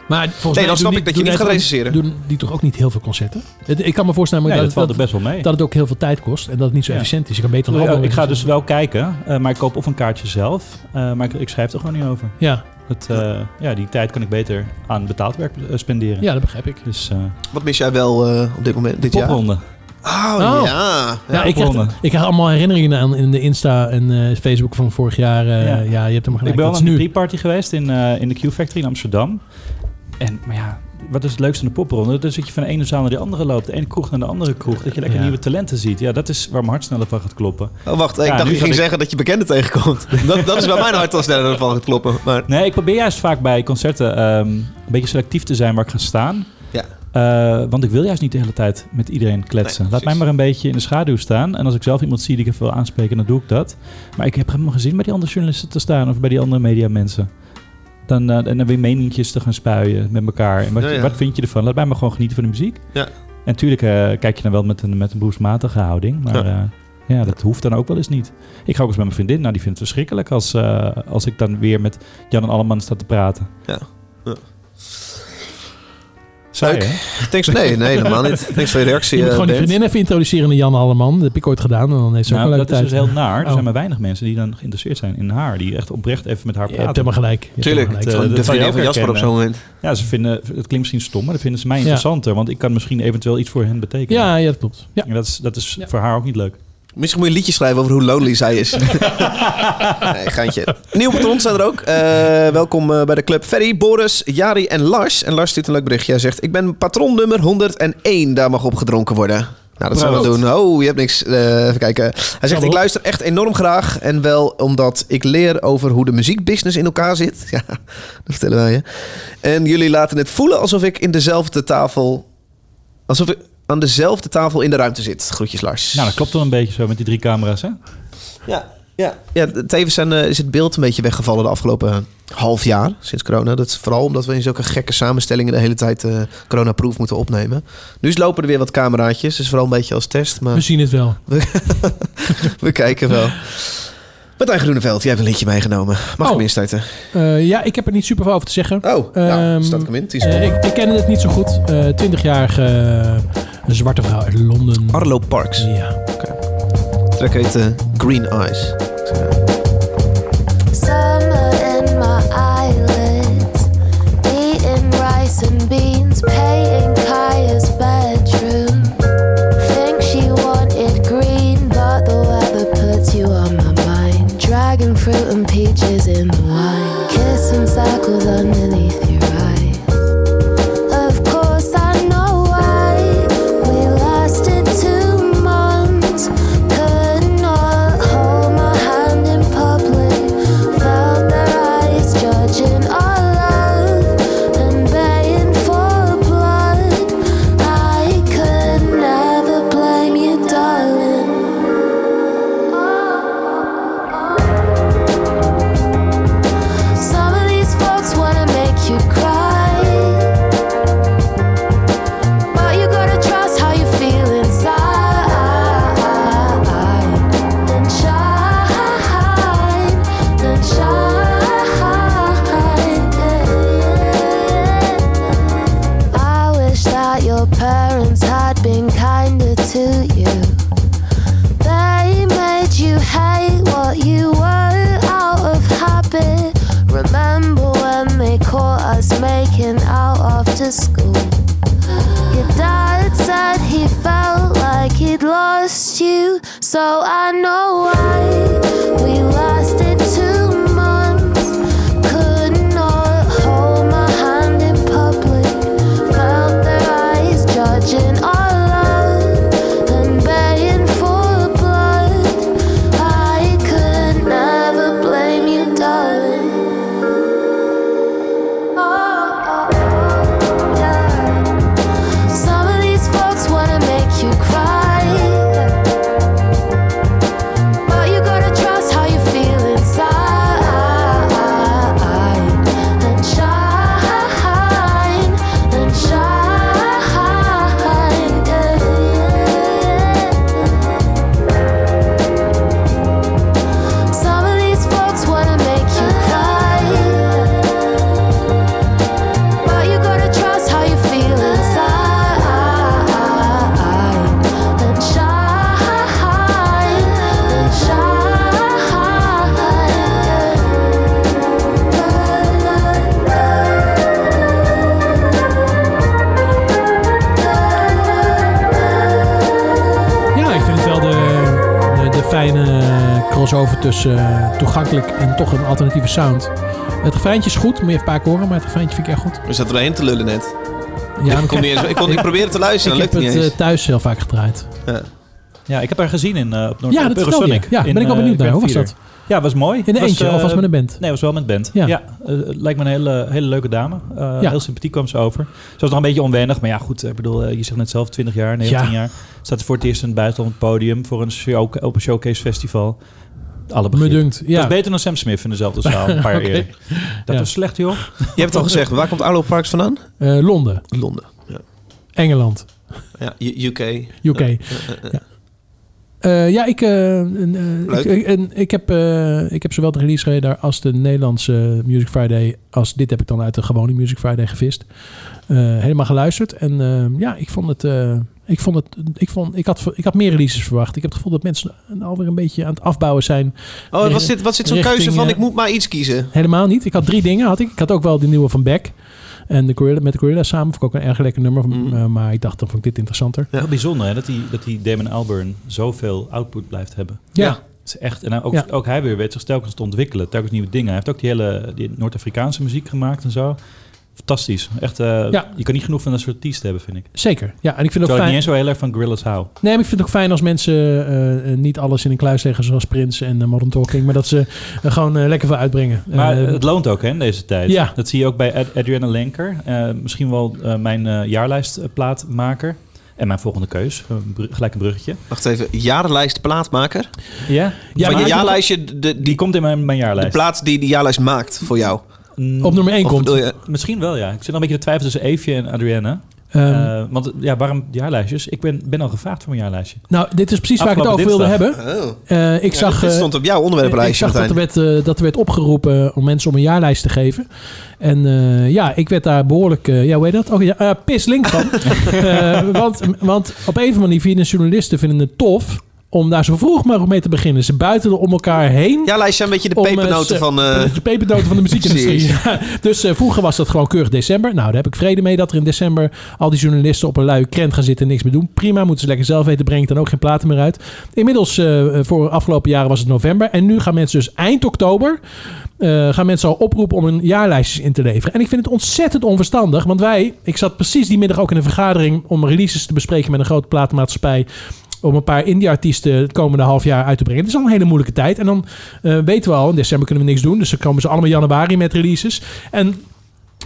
Maar volgens Nee, mij dan snap ik dat je niet gaat recenseren. toch- Doen die toch ook niet heel veel concerten? Ik kan me voorstellen Nee, dat, dat valt er best wel mee. dat het ook heel veel tijd kost en dat het niet zo Ja. efficiënt is. Je kan beter een Ja, album ik ga dus wel kijken, eh, maar ik koop of een kaartje zelf. eh, maar ik, ik schrijf er gewoon niet over. Ja, Dat, eh, ja, die tijd kan ik beter aan betaald werk eh, spenderen. ja, dat begrijp ik. Dus eh Wat mis jij wel eh, op dit moment, dit jaar? popronde. Oh, Oh. ja. Ja, ja. ik, krijg, ik krijg allemaal herinneringen aan in de Insta en eh, Facebook van vorig jaar. eh, ja. Ja. je hebt hem gelijk. Ik ben al aan de pre-party geweest in, eh, in de Q-Factory in Amsterdam. En, maar ja, wat is het leukste aan de popronde? Dat zit je van de ene zaal naar de andere loopt. De ene kroeg naar de andere kroeg. Dat je lekker Ja. nieuwe talenten ziet. Ja, dat is waar mijn hart sneller van gaat kloppen. Oh, wacht. Ik Ja, dacht je ging ik- zeggen dat je bekenden tegenkomt. dat, dat is bij mijn hart al sneller van het kloppen. Maar Nee, ik probeer juist vaak bij concerten ehm, een beetje selectief te zijn waar ik ga staan. ja. Eh, want ik wil juist niet de hele tijd met iedereen kletsen. Nee, Laat mij maar een beetje in de schaduw staan. En als ik zelf iemand zie die ik even wil aanspreken, dan doe ik dat. Maar ik heb helemaal geen zin bij die andere journalisten te staan of bij die andere mediamensen. Dan, eh, en dan weer meninkjes te gaan spuien met elkaar. En wat, ja. wat vind je ervan? Laat mij maar gewoon genieten van de muziek. Ja. En natuurlijk eh, kijk je dan wel met een, met een beroepsmatige houding. Maar Ja. ja. ja, dat hoeft dan ook wel eens niet. Ik ga ook eens met mijn vriendin. Nou, die vindt het verschrikkelijk als, eh, als ik dan weer met Jan en Alleman sta te praten. Ja. Leuk. Thanks, nee, nee, helemaal niet. Thanks voor je reactie. Je moet eh, gewoon die vriendin even introduceren naar Jan Alleman. Dat heb ik ooit gedaan. En dan heeft ze ook Nou, een dat is dus heel naar. Er Oh. zijn maar weinig mensen die dan geïnteresseerd zijn in haar. Die echt oprecht even met haar Je hebt praten. helemaal gelijk. Je hebt Tuurlijk. helemaal gelijk. Gewoon de dat zou je vriendin van ook Jasper op zo'n moment. Ja, ze vinden, het klinkt misschien stom, maar dat vinden ze mij Ja. interessanter. Want ik kan misschien eventueel iets voor hen betekenen. Ja, ja, dat klopt. Ja. En dat is, dat is Ja. voor haar ook niet leuk. Misschien moet je een liedje schrijven over hoe lonely zij is. nee, geintje. Nieuwe patrons zijn er ook. Eh, welkom eh, bij de club. Ferry, Boris, Jari en Lars. En Lars stuurt een leuk berichtje. Hij zegt, ik ben patron nummer 101. Daar mag op gedronken worden. Nou, dat zullen we doen. Oh, je hebt niks. Eh, even kijken. Hij zegt, ik luister echt enorm graag. En wel omdat ik leer over hoe de muziekbusiness in elkaar zit. Ja, dat vertellen wij je. En jullie laten het voelen alsof ik in dezelfde tafel... Alsof ik aan dezelfde tafel in de ruimte zit. Groetjes, Lars. Nou, dat klopt wel een beetje zo met die drie camera's, hè? Ja, ja. ja tevens zijn, eh, is het beeld een beetje weggevallen de afgelopen half jaar sinds corona. Dat is vooral omdat we in zulke gekke samenstellingen de hele tijd eh coronaproof moeten opnemen. Nu is lopen er weer wat cameraatjes, dus vooral een beetje als test. Maar We zien het wel. we kijken wel. Martijn Groeneveld, jij hebt een liedje meegenomen. Mag ik Oh. hem instarten? Eh, ja, ik heb er niet super veel over te zeggen. Oh, nou, Ehm, staat ik hem in. Die is Eh, top. ik, ik ken het niet zo goed. Eh 20-jarige eh, zwarte vrouw uit Londen. Arlo Parks. Ja. De track heet eh, Green Eyes. Summer in my eyelids, eating rice and beans, paying Kaya's bedroom. Think she wanted green, but the weather puts you on my mind. Dragon fruit and peaches in the wine, kissing circles underneath hate what you were out of habit. Remember when they caught us making out after school? Your dad said he felt like he'd lost you, so I know why we lasted two tussen eh, toegankelijk en toch een alternatieve sound. Het refreintje is goed, moet je even een paar keer horen, maar het refreintje vind ik echt goed. We zaten erheen te lullen net. Ja, ik, kon niet eens, ik, kon, ik probeerde te luisteren, ik dat heb het niet eh, eens. thuis heel vaak gedraaid. Ja. Ja, ik heb haar gezien in, eh op Noord Ja, op dat vertelde Eurosonic. je. Ja, ben ik wel benieuwd naar. Hoe was dat? Ja, was mooi. In een Was, eentje of was met een band? Nee, was wel met band. Ja. Eh, lijkt me een hele, hele leuke dame. Eh, Ja. Heel sympathiek kwam ze over. Ze was nog een beetje onwennig, maar ja, goed. Ik bedoel, eh, je zegt net zelf 20 jaar, 19 Ja. jaar. Staat voor het eerst in het buitenland op het podium voor een show, op een showcase festival. Alle begrip. dunkt, ja. Dat is beter dan Sam Smith in dezelfde zaal, een paar jaar eerder. Dat Ja. was slecht, joh. Je hebt het al gezegd, waar komt Arlo Parks vandaan? Eh, Londen, Londen. Ja, Engeland, ja UK. UK. Ja, Ja. Eh, ja, ik, eh, eh, ik, ik, heb, eh, ik heb zowel de release radar als de Nederlandse Music Friday, als dit heb ik dan uit de gewone Music Friday gevist. Eh, helemaal geluisterd. En eh, ja, ik vond het. Ik, vond het ik, vond, ik, had, ik had meer releases verwacht. Ik heb het gevoel dat mensen alweer een beetje aan het afbouwen zijn. Oh, wat zit, wat zit zo'n keuze van eh, ik moet maar iets kiezen? Helemaal niet. Ik had drie dingen. Had ik. ik had ook wel de nieuwe van Beck. En de Gorilla, met de Gorilla samen vond ik ook een erg lekker nummer. Mm. Eh, maar ik dacht, dan vond ik dit interessanter. Heel bijzonder hè, dat die, dat die Damon Albarn zoveel output blijft hebben. Ja. Dat is echt, en ook, Ja. ook hij weer weet zich telkens te ontwikkelen, telkens nieuwe dingen. Hij heeft ook die hele die Noord-Afrikaanse muziek gemaakt en zo. Fantastisch. Echt, eh, Ja. je kan niet genoeg van dat soort artiesten hebben, vind ik. Zeker. Ja, en ik vind het ook ik fijn. niet eens zo heel erg van Gorillaz hou. Nee, maar ik vind het ook fijn als mensen eh, eh, niet alles in een kluis leggen zoals Prince en eh, Modern Talking, maar dat ze er gewoon eh, lekker veel uitbrengen. Maar het loont ook hè, in deze tijd. Ja. Dat zie je ook bij Ad- Adriana Lenker. Eh, misschien wel eh, mijn eh, jaarlijstplaatmaker. En mijn volgende keus. Gelijk een bruggetje. Wacht even, jaarlijst plaatmaker? Ja, Ja, van je jaarlijstje, de, die die, komt in mijn, mijn de jaarlijst. plaat die die jaarlijst maakt voor jou. Mm, op nummer 1 Of komt. je, Misschien wel, ja. Ik zit nog een beetje te twijfelen tussen Eefje en Adrienne. Ehm, Eh, want ja, waarom jaarlijstjes? Ik ben, ben al gevraagd voor mijn jaarlijstje. nou, dit is precies waar ik het over wilde hebben. oh. Eh, ik Ja, zag, dit eh, stond op jouw ik onderwerplijstje. zag dat er, Martijn. werd, eh, dat er werd opgeroepen om mensen om een jaarlijst te geven. En eh, ja, ik werd daar behoorlijk, eh, ja, hoe heet dat? Oh ja, uh, pislink van. Eh, want, want op een of andere manier vinden journalisten vinden het tof om daar zo vroeg mogelijk mee te beginnen. Ze buiten om elkaar heen. Jaarlijstje een beetje de om, eh, pepernoten ze- van... eh, de pepernoten van de muziekindustrie. Ja, dus eh, vroeger was dat gewoon keurig december. Nou, daar heb ik vrede mee dat er in december al die journalisten op een luie krent gaan zitten en niks meer doen. Prima, moeten ze lekker zelf weten, brengt dan ook geen platen meer uit. Inmiddels, eh, voor afgelopen jaren was het november. En nu gaan mensen dus eind oktober, eh, gaan mensen al oproepen om een jaarlijstjes in te leveren. En ik vind het ontzettend onverstandig, want wij, ik zat precies die middag ook in een vergadering om releases te bespreken met een grote platenmaatschappij om een paar indie-artiesten het komende half jaar uit te brengen. Het is al een hele moeilijke tijd. En dan eh, weten we al, in december kunnen we niks doen. Dus dan komen ze allemaal januari met releases. En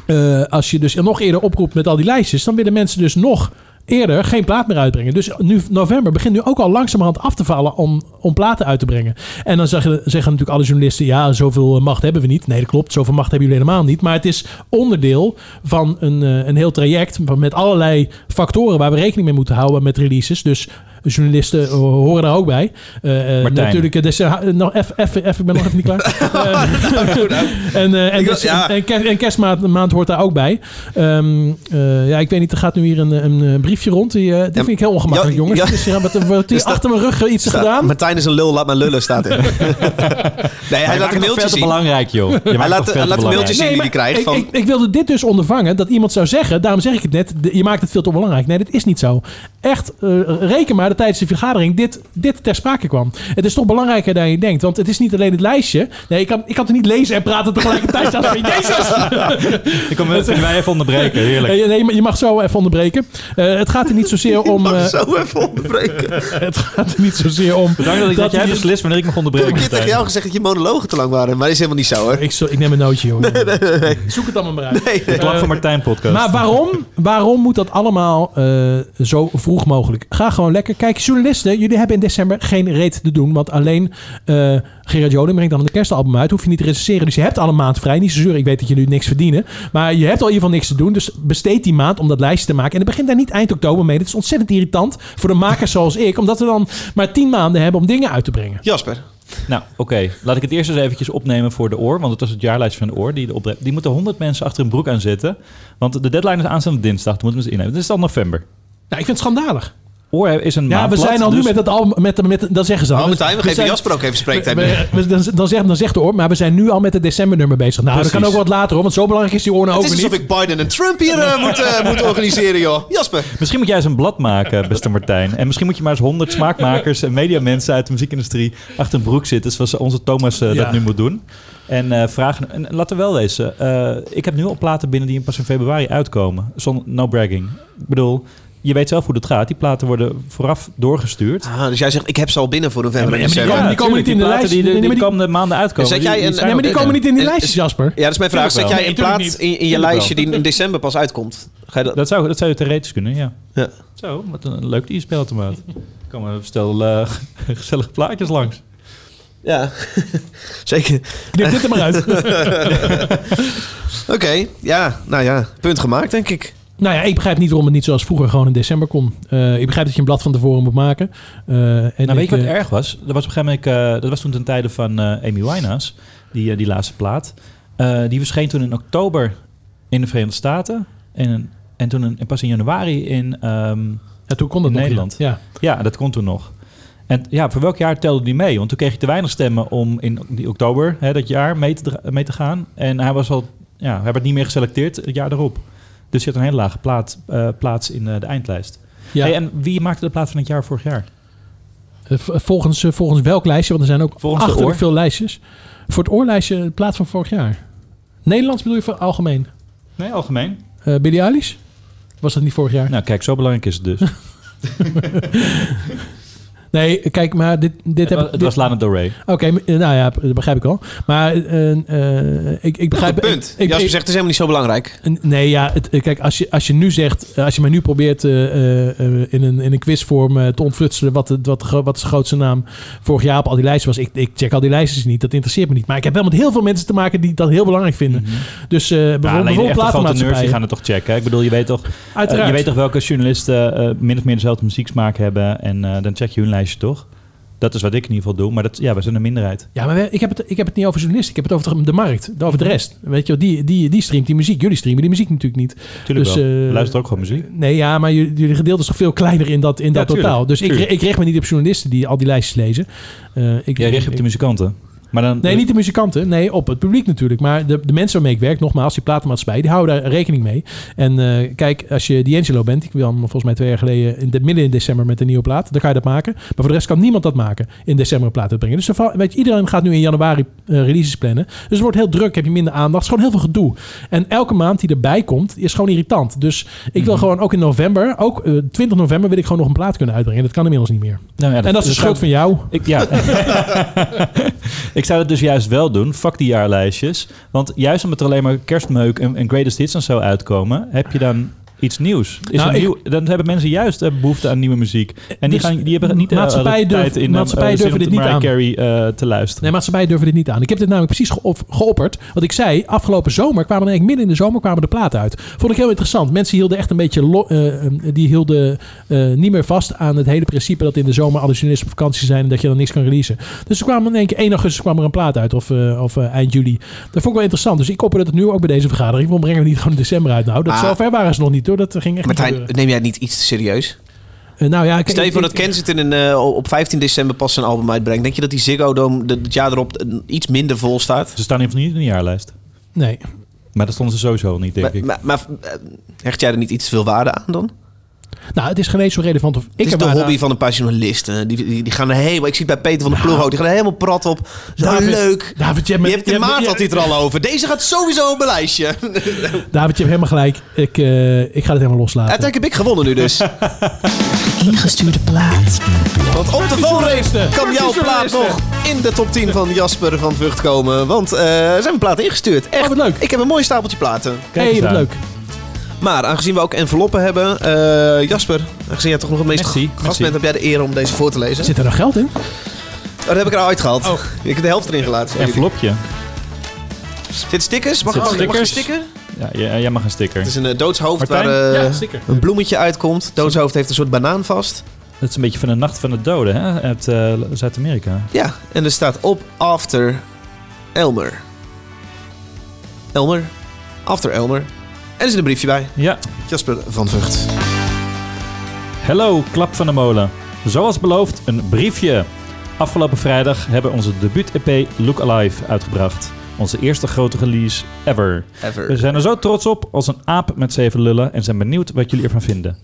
eh, als je dus nog eerder oproept met al die lijstjes... dan willen mensen dus nog eerder geen plaat meer uitbrengen. Dus nu november begint nu ook al langzamerhand af te vallen om, om platen uit te brengen. En dan zeggen, zeggen natuurlijk alle journalisten... ja, zoveel macht hebben we niet. Nee, dat klopt. Zoveel macht hebben jullie helemaal niet. Maar het is onderdeel van een, eh, een heel traject... met allerlei factoren waar we rekening mee moeten houden met releases. Dus journalisten eh, horen daar ook bij. Eh, eh, Martijn. natuurlijk, dus, nog even, even, even, ik ben nog even niet klaar. En, eh, en, dus- ja. kerstmaand maand hoort daar ook bij. Ehm, eh, ja, ik weet niet, er gaat nu hier een, een, eh, briefje rond. Die, eh, dit vind ik heel ongemakkelijk, Ja, jongens. ja. Dus, ja, wat, wordt hier Er staat- achter mijn rug iets staat- gedaan? Martijn is een lul, laat maar lullen, staat er. nee, hij laat een mailtje zien. belangrijk, joh. Je Hij laat, hij laat een mailtje zien die hij krijgt ik, van... ik, ik wilde dit dus ondervangen. Dat iemand zou zeggen, daarom zeg ik het net. je maakt het veel te belangrijk. Nee, dat is niet zo. Echt, eh, reken maar dat tijdens de vergadering dit, dit ter sprake kwam. Het is toch belangrijker dan je denkt. Want het is niet alleen het lijstje. Nee, ik kan, ik kan het niet lezen en praten tegelijkertijd. Als van, Jezus! Ik kom kunnen wij even onderbreken, heerlijk. Eh, Nee, maar je mag zo even onderbreken. Eh, het gaat er niet zozeer om... eh, Zo even onderbreken. het gaat er niet zozeer om... Bedankt dat, ik, dat jij je- beslist wanneer ik mag Ik heb onderbreken. een keer tegen jou gezegd dat je monologen te lang waren. Maar dat is helemaal niet zo, hoor. Ik, zo- ik neem een nootje, jongen. Zoek het allemaal maar uit. Nee, nee. Voor Martijn podcast. Maar waarom, waarom moet dat allemaal eh, zo vroeg mogelijk? Ga gewoon lekker. Kijk, journalisten, jullie hebben in december geen reet te doen. Want alleen eh Gerard Joling brengt dan een kerstalbum uit. Hoef je niet te recenseren. Dus je hebt alle maand vrij. Niet zo zuur, ik weet dat jullie niks verdienen. Maar je hebt al in ieder geval niks te doen. Dus besteed die maand om dat lijstje te maken. En het begint daar niet eind oktober mee. Dat is ontzettend irritant voor de makers zoals ik. Omdat we dan maar tien maanden hebben om dingen uit te brengen. Jasper. Nou, oké. Laat ik het eerst eens eventjes opnemen voor de oor. Want het was het jaarlijstje van de oor. Die, de die moeten 100 mensen achter een broek aan zetten. Want de deadline is aanstaande dinsdag. Dan moeten we ze innemen. Het is dan november. Nou, ik vind het schandalig. Oor is een Ja, we zijn al nu dus- met het album. Met, met, dat zeggen ze al. Oh, Martijn, we geven zijn- Jasper ook even spreektijd we- we- dan, dan, zegt, dan zegt de oor, maar we zijn nu al met het decembernummer bezig. Nou, dat kan ook wat later hoor, want zo belangrijk is die oor nou ook Het is alsof niet. ik Biden en Trump hier eh, moet, eh, moet organiseren, joh. Jasper. Misschien moet jij eens een blad maken, beste Martijn. En misschien moet je maar eens honderd smaakmakers en mediamensen uit de muziekindustrie achter een broek zitten, zoals onze Thomas eh, Ja. dat nu moet doen. En eh, vragen. En laten we wel wezen. eh, ik heb nu al platen binnen die pas in februari uitkomen. Zonder no bragging. Ik bedoel, je weet zelf hoe dat gaat. Die platen worden vooraf doorgestuurd. Ah, dus jij zegt, ik heb ze al binnen voor november en maar die december. komen- die komen tuurlijk, niet in de platen lijst. Die, die, maar die- komende maanden uitkomen. Zet jij die- die een- Nee, maar die komen niet in die lijstjes, Jasper. Ja, dat is mijn vraag. Zet jij een plaat in, in je Tuurlijk lijstje die in december pas uitkomt? Ga je dat... Dat zou, dat zou je theoretisch kunnen, ja. Ja. Zo, wat een leuk die speelautomaat. Er komen stel eh, gezellige plaatjes langs. Ja, zeker. Knip dit er maar uit. Oké, ja, nou ja, punt gemaakt, denk ik. Nou ja, ik begrijp niet waarom het niet zoals vroeger gewoon in december kon. Eh, ik begrijp dat je een blad van tevoren moet maken. Eh, en Nou, weet ik, je wat eh, erg was? Dat was op een gegeven moment, dat was toen ten tijde van Amy Winehouse, die, die laatste plaat. Die verscheen toen in oktober in de Verenigde Staten. En, en toen pas in januari in, ehm, ja, toen kon dat in nog, Nederland. Ja. Ja, dat kon toen nog. En ja, voor welk jaar telde die mee? Want toen kreeg je te weinig stemmen om in die oktober, hè, dat jaar, mee te, mee te gaan. En hij was al, ja, hij werd niet meer geselecteerd het jaar erop. Dus je had een hele lage plaat, eh, plaats in eh, de eindlijst. Ja. Hey, en wie maakte de plaat van het jaar vorig jaar? Eh, volgens, volgens welk lijstje? Want er zijn ook Volgens de achterlijk veel lijstjes. Voor het oorlijstje in plaats van vorig jaar. Nederlands bedoel je voor algemeen? Nee, algemeen. Eh Billie Eilish? Was dat niet vorig jaar? Nou, kijk, zo belangrijk is het dus. Nee, kijk, maar dit, dit het, heb was, het was Lana Del Rey. Oké, nou ja, dat begrijp ik al. Maar eh, eh, ik, ik begrijp... Goed punt. Ik, Jasper ik- zegt, het is helemaal niet zo belangrijk. Nee, ja, het, eh, kijk, als je, als je nu zegt, als je mij nu probeert eh, eh, eh, in, een, in een quizvorm te ontflutselen wat, wat, wat de grootste naam vorig jaar op al die lijsten was. Ik, ik check al die lijstjes niet, dat interesseert me niet. Maar ik heb wel met heel veel mensen te maken die dat heel belangrijk vinden. Dus eh bijvoorbeeld, Ja, alleen de bijvoorbeeld nerds die platenmaatschappijen. gaan het toch checken. Ik bedoel, je weet toch, Uiteraard. je weet toch welke journalisten eh, min of meer dezelfde muzieksmaak hebben. En eh, dan check je hun toch? Dat is wat ik in ieder geval doe. Maar dat, ja, we zijn een minderheid. Ja, maar ik heb, het, ik heb het niet over journalisten. Ik heb het over de, markt, over de rest. Weet je, wel, die, die, die streamt die muziek. Jullie streamen die muziek natuurlijk niet. Tuurlijk Dus, wel. eh, We luisteren ook gewoon muziek. Nee, ja, maar jullie, jullie gedeelte is toch veel kleiner in dat, in dat tuurlijk, totaal. Dus ik, tuurlijk. ik richt me niet op journalisten die al die lijstjes lezen. Eh, ik, Jij richt je op de muzikanten. Maar dan, Nee, niet de muzikanten. Nee, op het publiek natuurlijk. Maar de, de mensen waarmee ik werk, nogmaals, die platenmaatschappij, die houden daar rekening mee. En eh, kijk, als je D'Angelo bent, ik kwam volgens mij twee jaar geleden in de, midden in december met een nieuwe plaat, dan kan je dat maken. Maar voor de rest kan niemand dat maken in december een plaat uitbrengen. Dus weet je, iedereen gaat nu in januari eh, releases plannen. Dus het wordt heel druk, heb je minder aandacht. Het is gewoon heel veel gedoe. En elke maand die erbij komt, is gewoon irritant. Dus ik wil gewoon ook in november, ook eh, 20 november, wil ik gewoon nog een plaat kunnen uitbrengen. Dat kan inmiddels niet meer. Nou ja, en dat is de schuld van jou. Ik, ja. ik zou het dus juist wel doen. Fuck die jaarlijstjes. Want juist omdat er alleen maar kerstmeuk en, en greatest hits en zo uitkomen... heb je dan iets nieuws. Is Nou, er ik- nieuw, dan hebben mensen juist eh, behoefte aan nieuwe muziek. En die, Dus gaan, die hebben niet eh, maatschappijen de tijd durven- in eh, maatschappijen eh, durven dit niet aan. Carey eh, te luisteren. Nee, maatschappijen durven dit niet aan. Ik heb dit namelijk precies geop- geopperd. Want ik zei, afgelopen zomer kwamen er eigenlijk midden in de zomer kwamen de platen uit. Vond ik heel interessant. Mensen hielden echt een beetje... lo- eh, eh, die hielden eh, niet meer vast aan het hele principe... dat in de zomer alle journalisten op vakantie zijn... en dat je dan niks kan releasen. Dus er kwam in één keer 1 augustus kwam er een plaat uit. Of, eh, of eind juli. Dat vond ik wel interessant. Dus ik opperde het nu ook bij deze vergadering. Waarom brengen we niet gewoon in december uit? Nou, dat Ah. zover waren ze nog niet hoor. Dat ging echt niet Martijn, gebeuren. neem jij het niet iets te serieus? Eh, nou ja, kijk, Stel je ik- voor ik- dat Kensington in, eh, op 15 december pas zijn album uitbrengt. Denk je dat die Ziggo Dome de- het jaar erop iets minder vol staat? Ze staan in ieder geval niet in de jaarlijst. Nee. Maar dat stonden ze sowieso niet, denk Maar, ik. maar, maar, eh, hecht jij er niet iets te veel waarde aan dan? Nou, het is geen eens zo relevant of ik Het is de hobby aan- van een paar journalisten. Die, die, die gaan er helemaal... Ik zie het bij Peter van der Ploeg ook. Die gaan er helemaal prat op. Zo David- leuk. David, je Je hebt- de je hebt- maat je- had hij het er al over. Deze gaat sowieso op mijn lijstje. David, je hebt helemaal gelijk. Ik, eh, ik ga het helemaal loslaten. Uiteindelijk heb ik gewonnen nu dus. Ingestuurde plaat. Want op de valrace kan jouw plaat nog in de top 10 van Jasper van Vught komen. Want eh er zijn we platen ingestuurd. Echt wat leuk. Ik heb een mooi stapeltje platen. hey, eens wat leuk. Maar aangezien we ook enveloppen hebben... eh, Jasper, aangezien jij toch nog het meest Merci, gast merci. bent... heb jij de eer om deze voor te lezen. Zit er nog geld in? Oh, dat heb ik er al uitgehaald. Ik heb de helft erin gelaten. Envelopje. Zit stickers? Mag, Zit mag, mag je stickers? sticker? Ja, jij, mag een sticker. Het is een eh, doodshoofd Martijn? waar eh, Ja, een bloemetje uitkomt. Doodshoofd heeft een soort banaan vast. Dat is een beetje van de Nacht van de Doden hè? uit Zuid-Amerika. Ja, en er staat op After Elmer. Elmer. After Elmer. En er zit een briefje bij. Ja. Jasper van Vught. Hello, Klap van de Molen. Zoals beloofd, een briefje. Afgelopen vrijdag hebben we onze debuut-EP Look Alive uitgebracht. Onze eerste grote release ever. Ever. We zijn er zo trots op als een aap met zeven lullen en zijn benieuwd wat jullie ervan vinden.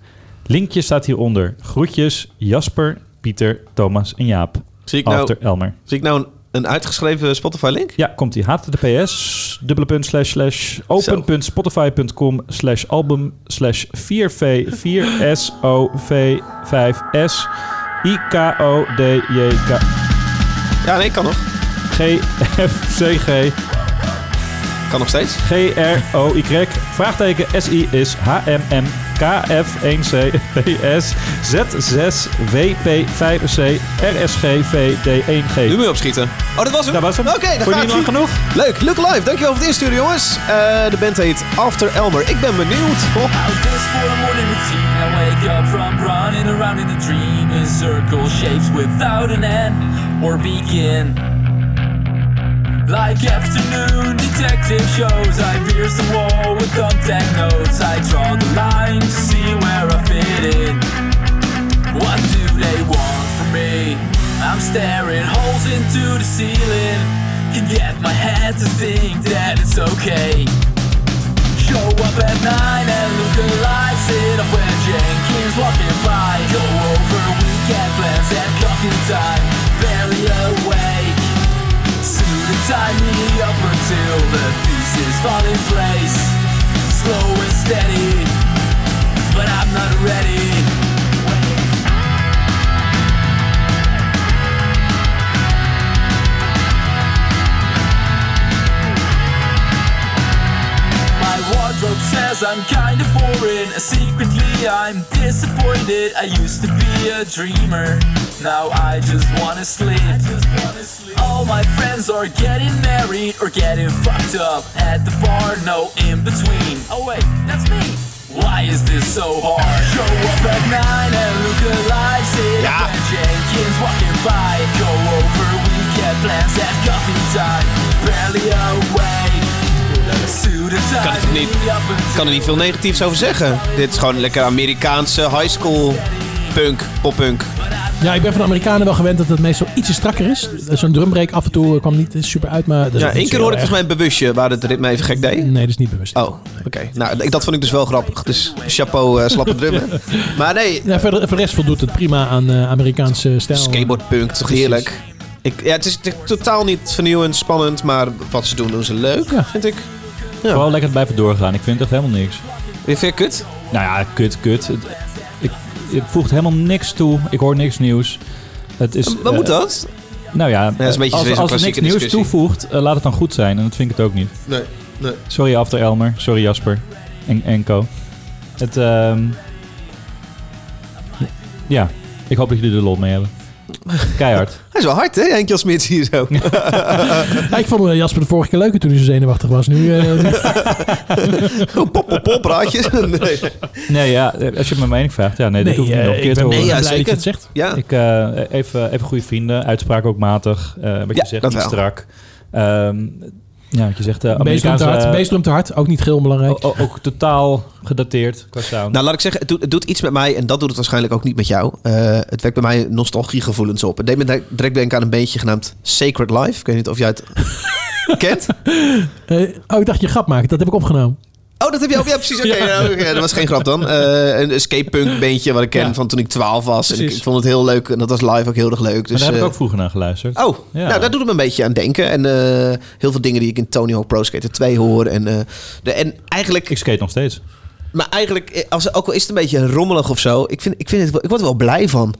Linkje staat hieronder. Groetjes Jasper, Pieter, Thomas en Jaap. Zie ik nou, Elmer. zie ik nou een, een uitgeschreven Spotify-link? Ja, komt die https dubbele punt slash slash open.spotify.com slash album slash 4v 4sov 5s ikodjk Ja, nee, kan nog. gfcg Kan nog steeds. groy vraagteken si is hmm kf1c ps z6 wp5c rsgvd1g Nu moet je opschieten. Oh, dat was hem? Dat was hem. Oké, dan Vond je lang genoeg? Leuk, Look Live. Dankjewel voor het insturen, jongens. Eh, de band heet After Elmer. Ik ben benieuwd. Oh. I wake up from Like afternoon detective shows, I pierce the wall with thumbtack notes. I draw the line to see where I fit in. What do they want from me? I'm staring holes into the ceiling. Can get my head to think that it's okay. Show up at nine and look alive. Sit up when Jenkins walking by. Go over weekend plans and coffee time. Barely awake. Tie me up until the pieces fall in place. Slow and steady, but I'm not ready. Wardrobe says I'm kinda boring. Secretly, I'm disappointed. I used to be a dreamer. Now I just wanna sleep. All my friends are getting married or getting fucked up at the bar. No in between. Oh wait, that's me. Why is this so hard? Show up at nine and look alive. Sit Ja. up Jenkins walking by. Go over weekend plans at coffee time. Barely awake. Kan toch niet? kan er niet veel negatiefs over zeggen. Dit is gewoon lekker Amerikaanse high school punk, poppunk. Ja, ik ben van de Amerikanen wel gewend dat het meestal ietsje strakker is. Zo'n drumbreak af en toe kwam niet super uit, maar... dat is Ja, één keer hoorde ik volgens mij een bewustje waar het ritme even gek deed. Nee, dat is niet bewust. Oh, oké. Nou, ik- dat vond ik dus wel grappig. Dus chapeau, eh, slappe drummen. Maar nee, Ja, voor de rest voldoet het prima aan eh, Amerikaanse stijl. skateboardpunk, toch heerlijk. Ik, ja, het is, het is totaal niet vernieuwend, spannend, maar wat ze doen, doen ze leuk, Ja. vind ik. Vooral lekker blijven doorgaan. Ik vind echt helemaal niks. Vind je kut? Nou ja, kut, kut. Het, ik, het voegt helemaal niks toe. Ik hoor niks nieuws. Het is, Wat eh, moet dat? Nou ja, dat is een beetje als, zo'n als het niks klassieke nieuws discussie. toevoegt, eh, laat het dan goed zijn. En dat vind ik het ook niet. Nee, nee. Sorry After Elmer, sorry Jasper en, en Co. Het, ehm, ja, ik hoop dat jullie er lol mee hebben. Keihard. Hij is wel hard, hè, Henk-Jan Smits hier zo. Ja, ik vond eh, Jasper de vorige keer leuker toen hij zo zenuwachtig was. Nu, eh, pop, pop, pop, praatjes. nee. Nee, ja, als je mijn mening vraagt, ja, nee, Nee, hoef ik niet eh, nog een keer ik te horen. Nee, ja, blij dat je zeker. het zegt. Ja, Ik, eh, even, even goede vrienden, uitspraak ook matig. eh wat Ja, je zegt, dat niet wel. strak. Ehm, ja, wat je zegt, uh, Beest te hard, beest te hard. Ook niet heel belangrijk. ook, ook totaal gedateerd qua sound. Nou, laat ik zeggen, het doet, het doet iets met mij en dat doet het waarschijnlijk ook niet met jou. Eh, het wekt bij mij nostalgiegevoelens op. Het deed me direct denken aan een beentje genaamd Sacred Life. Ik weet niet of jij het kent. Eh, oh, ik dacht je grap maken. Dat heb ik opgenomen. Oh, dat heb je ook. Ja, precies. Oké, nou, oké, dat was geen grap dan. Eh, een escape punk beentje wat ik ken Ja. van toen ik 12 was. En ik, vond het heel leuk en dat was live ook heel erg leuk. maar Dus, daar heb ik eh, ook vroeger naar geluisterd. Oh, Ja. nou, daar doet het me een beetje aan denken. En eh, heel veel dingen die ik in Tony Hawk Pro Skater 2 hoor. En, de, en eigenlijk, Ik skate nog steeds. maar eigenlijk, als, ook al is het een beetje rommelig of zo, ik, vind, ik, vind het, ik word er wel blij van.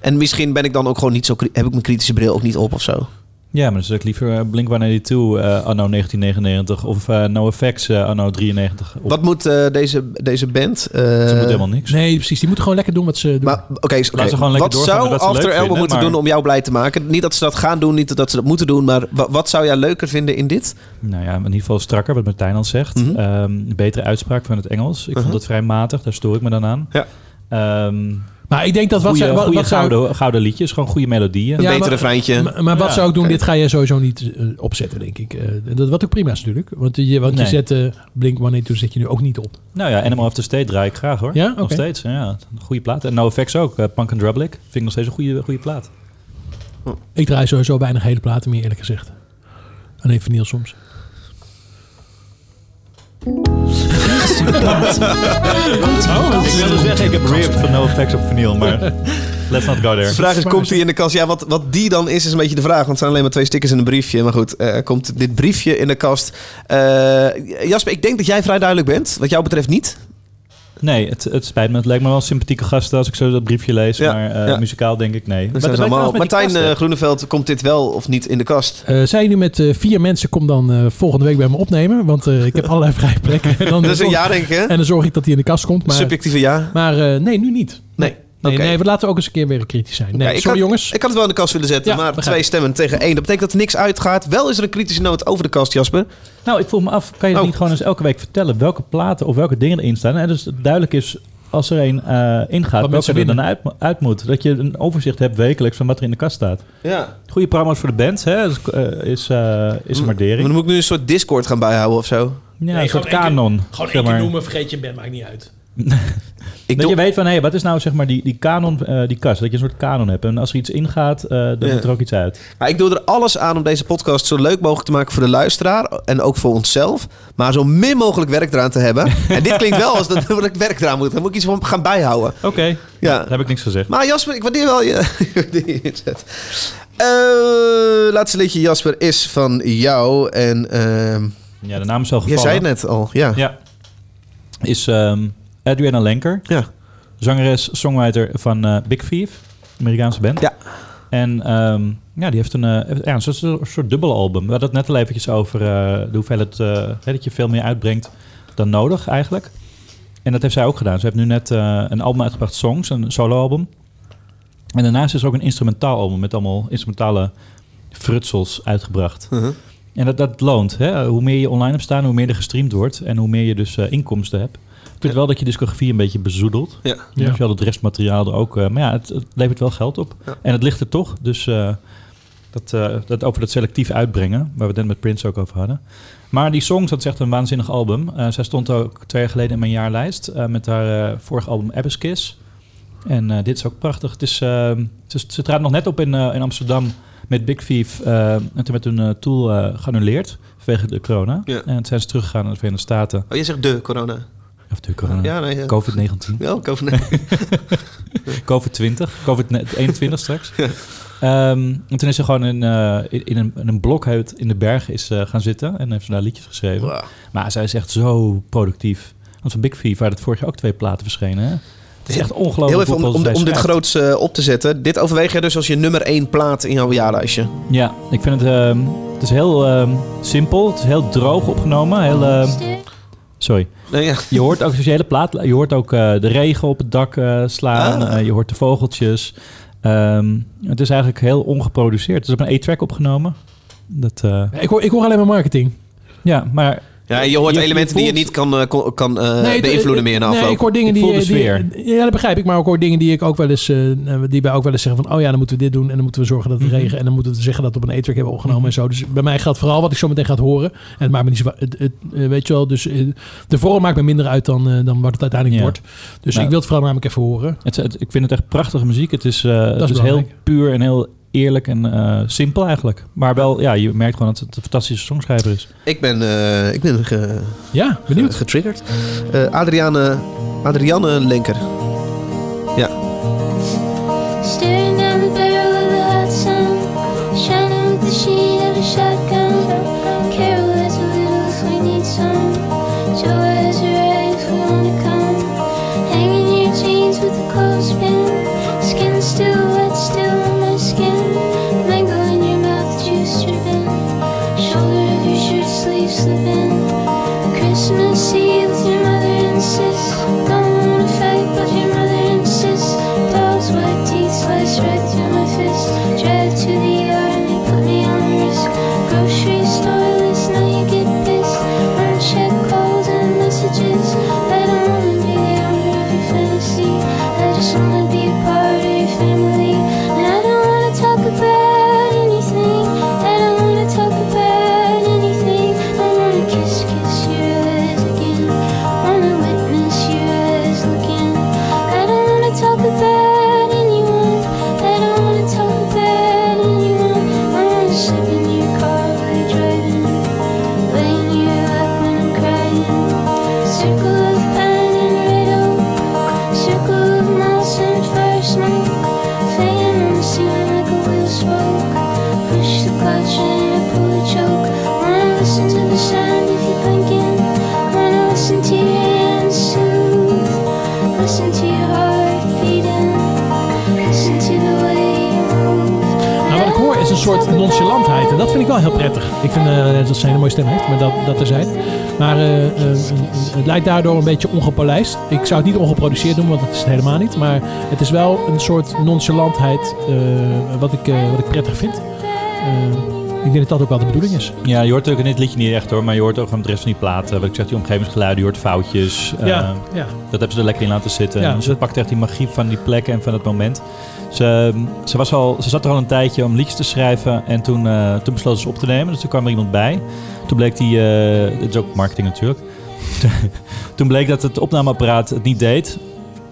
En misschien ben ik dan ook gewoon niet zo, heb ik mijn kritische bril ook niet op of zo. Ja, maar dan zou ik liever eh, Blink-182 eh, anno 1999 of eh NoFX eh, anno 93. Of, Wat moet eh, deze, deze band? eh, ze moet helemaal niks. Nee, precies. Die moeten gewoon lekker doen wat ze doen. Maar oké, oké, Laat ze gewoon lekker wat zou wat After Elbow moeten maar- doen om jou blij te maken? Niet dat ze dat gaan doen, niet dat ze dat moeten doen, maar wa- wat zou jij leuker vinden in dit? Nou ja, in ieder geval strakker, wat Martijn al zegt. Mhm. Ehm, betere uitspraak van het Engels. Ik vond het vrij matig, daar stoor ik me dan aan. Ja. Ehm, Maar ik denk dat wat Goeie, zou... Wat, goeie wat zou gouden, gouden liedjes, gewoon goede melodieën. Een Ja, betere maar- vriendje. maar, maar wat Ja, zou ik doen? Dit ga je sowieso niet eh, opzetten, denk ik. Eh, dat wat ook prima is natuurlijk. Want je, want je zet eh Blink 182 zet je nu ook niet op. Nou ja, Animal After State draai ik graag hoor. Ja? Nog steeds. Ja, een goede plaat. En NoFX ook. eh, Punk and Drublic. Vind ik nog steeds een goede, goede plaat. Ik draai sowieso weinig hele platen meer, eerlijk gezegd. Alleen vinyl soms. Oh, ik wilde zeggen, ik heb ripped van NoFX op vinyl, maar let's not go there. De vraag is, komt hij in de kast? Ja, wat, wat die dan is, is een beetje de vraag. Want het zijn alleen maar twee stickers in een briefje. Maar goed, eh, komt dit briefje in de kast? Eh, Jasper, ik denk dat jij vrij duidelijk bent. Wat jou betreft niet. Nee, het, het spijt me. Het lijkt me wel een sympathieke gasten als ik zo dat briefje lees. Ja, maar eh, ja. muzikaal denk ik nee. Wat allemaal. Martijn eh, Groeneveld, komt dit wel of niet in de kast? Eh zijn jullie met eh, vier mensen, kom dan eh, volgende week bij me opnemen. Want eh, ik heb allerlei vrije plekken. En dan Dat is een zorg- ja, denk ik, hè? En dan zorg ik dat hij in de kast komt. Maar, Subjectieve ja. maar eh, nee, nu niet. Nee. Nee, Oké. nee, we laten ook eens een keer weer kritisch zijn. Nee, Ja, ik sorry had, jongens. Ik had het wel in de kast willen zetten, Ja, maar twee stemmen tegen één. Dat betekent dat er niks uitgaat. Wel is er een kritische noot over de kast, Jasper. Nou, ik vroeg me af, kan je Oh. niet gewoon eens elke week vertellen welke platen of welke dingen erin staan? En dus het duidelijk is, als er een eh, ingaat, Wat welke er dan uit, uit moet. Dat je een overzicht hebt wekelijks van wat er in de kast staat. Ja. Goede promos voor de band, hè, is, eh, is, eh, is een Maar waardering. dan moet ik nu een soort Discord gaan bijhouden of zo. Ja, een soort kanon. Gewoon één maar. noemen, vergeet je band, maakt niet uit. Ik dat doe- je weet van, hé, wat is nou zeg maar die, die kanon, eh, die kast? Dat je een soort kanon hebt. En als er iets ingaat, eh, dan Ja. moet er ook iets uit. Maar ik doe er alles aan om deze podcast zo leuk mogelijk te maken voor de luisteraar. En ook voor onszelf. Maar zo min mogelijk werk eraan te hebben. en dit klinkt wel als dat dat ik werk eraan moet. Dan moet ik iets van gaan bijhouden. Oké, Ja. daar heb ik niks gezegd. Maar Jasper, ik waardeer wel je, je inzet. Eh, laatste liedje, Jasper, is van jou. En ehm Ja, de naam is al gevallen. zei het net al. Ja. Ja. Is ehm, Adriana Lenker. Ja. Zangeres, songwriter van eh, Big Thief. Amerikaanse band. Ja. En ehm, ja, die heeft een, eh, ja, een soort, soort dubbelalbum. We hadden het net al eventjes over eh, de hoeveelheid... dat je veel meer uitbrengt dan nodig eigenlijk. En dat heeft zij ook gedaan. Ze heeft nu net een album uitgebracht, Songs, een soloalbum. En daarnaast is er ook een instrumentaal album... met allemaal instrumentale frutsels uitgebracht. Mhm. En dat, dat loont. Hè? Hoe meer je online hebt staan, hoe meer er gestreamd wordt. En hoe meer je dus inkomsten hebt. Ik vind wel dat je discografie een beetje bezoedelt. Ja. Ja. Je had het restmateriaal er ook. eh, maar ja, het, het levert wel geld op. Ja. En het ligt er toch. Dus eh, dat, eh, dat over dat selectief uitbrengen. Waar we het net met Prince ook over hadden. Maar die songs, dat is echt een waanzinnig album. Eh, zij stond ook twee jaar geleden in mijn jaarlijst. eh, met haar eh, vorige album Abyss Kiss. En eh, dit is ook prachtig. Het is, eh, ze, ze traden nog net op in, eh, in Amsterdam met Big Thief. en toen werd hun eh, tool eh, geannuleerd vanwege de corona. Ja. En toen zijn ze teruggegaan naar de Verenigde Staten. Oh, je zegt de corona. Of de corona. Ja, nee. Ja. COVID-19. Ja, COVID. COVID-20. COVID-21 straks. Ehm, en toen is ze gewoon in, eh, in, een, in een blokhuid in de bergen is, eh, gaan zitten. En heeft ze daar liedjes geschreven. Wow. Maar zij is echt zo productief. Want van Big Thief waren het vorig jaar ook twee platen verschenen. Hè? Het is echt ongelooflijk Heel even om, dit groots eh, op te zetten. Dit overweeg jij dus als je nummer één plaat in jouw jaarlijstje. Ja, ik vind het... ehm, het is heel ehm, simpel. Het is heel droog opgenomen. Heel... sorry. Nee, ja. Je hoort ook, hele plaat, je hoort ook eh, de regen op het dak eh, slaan. Ah. Eh, je hoort de vogeltjes. Ehm, het is eigenlijk heel ongeproduceerd. Het is op een A-track opgenomen. Dat, eh, Ik hoor, ik hoor alleen maar marketing. ja, maar Ja, je hoort Je- je elementen die je niet kan, eh, kan eh, Nee, beïnvloeden meer in de Nee, afloop. ik hoor dingen Ik die, de die-. Ja, dat begrijp ik. Maar ik hoor dingen die ik ook wel eens, eh, die wij ook wel eens zeggen van, oh ja, dan moeten we dit doen en dan moeten we zorgen dat het Mhm. regen en dan moeten we zeggen dat we op een A-track hebben opgenomen en zo. Dus bij mij geldt vooral wat ik zo meteen ga horen. En het maakt me niet zo, het, het, weet je wel, dus de vorm maakt me minder uit dan, dan wat het uiteindelijk Ja. wordt. Dus Nou, ik wil het vooral namelijk even horen. het, het- ik vind het echt prachtige muziek. Het is, eh, het is is heel puur en heel eerlijk en eh, simpel eigenlijk. Maar wel, ja, je merkt gewoon dat het een fantastische songschrijver is. Ik ben, eh, ik ben ge- Ja, benieuwd. getriggerd. Eh, Adriane, Adriane Lenker. Ja. Wel heel prettig. Ik vind eh, dat zij een mooie stem heeft, maar dat, dat terzijde. Maar eh, eh, het lijkt daardoor een beetje ongepolijst. Ik zou het niet ongeproduceerd noemen, want dat is het helemaal niet. Maar het is wel een soort nonchalantheid wat, ik, wat ik prettig vind. Ik denk dat dat ook wel de bedoeling is. Ja, je hoort ook in dit liedje niet echt hoor, maar je hoort ook gewoon de rest van die platen. Wat ik zeg, die omgevingsgeluiden, je hoort foutjes. Ja, Eh, ja. Dat hebben ze er lekker in laten zitten. Ja, en ze dat- pakt echt die magie van die plekken en van het moment. Ze, ze, was al, ze zat er al een tijdje om liedjes te schrijven en toen, eh, toen besloot ze op te nemen. Dus toen kwam er iemand bij. Toen bleek die, eh, het is ook marketing natuurlijk. toen bleek dat het opnameapparaat het niet deed.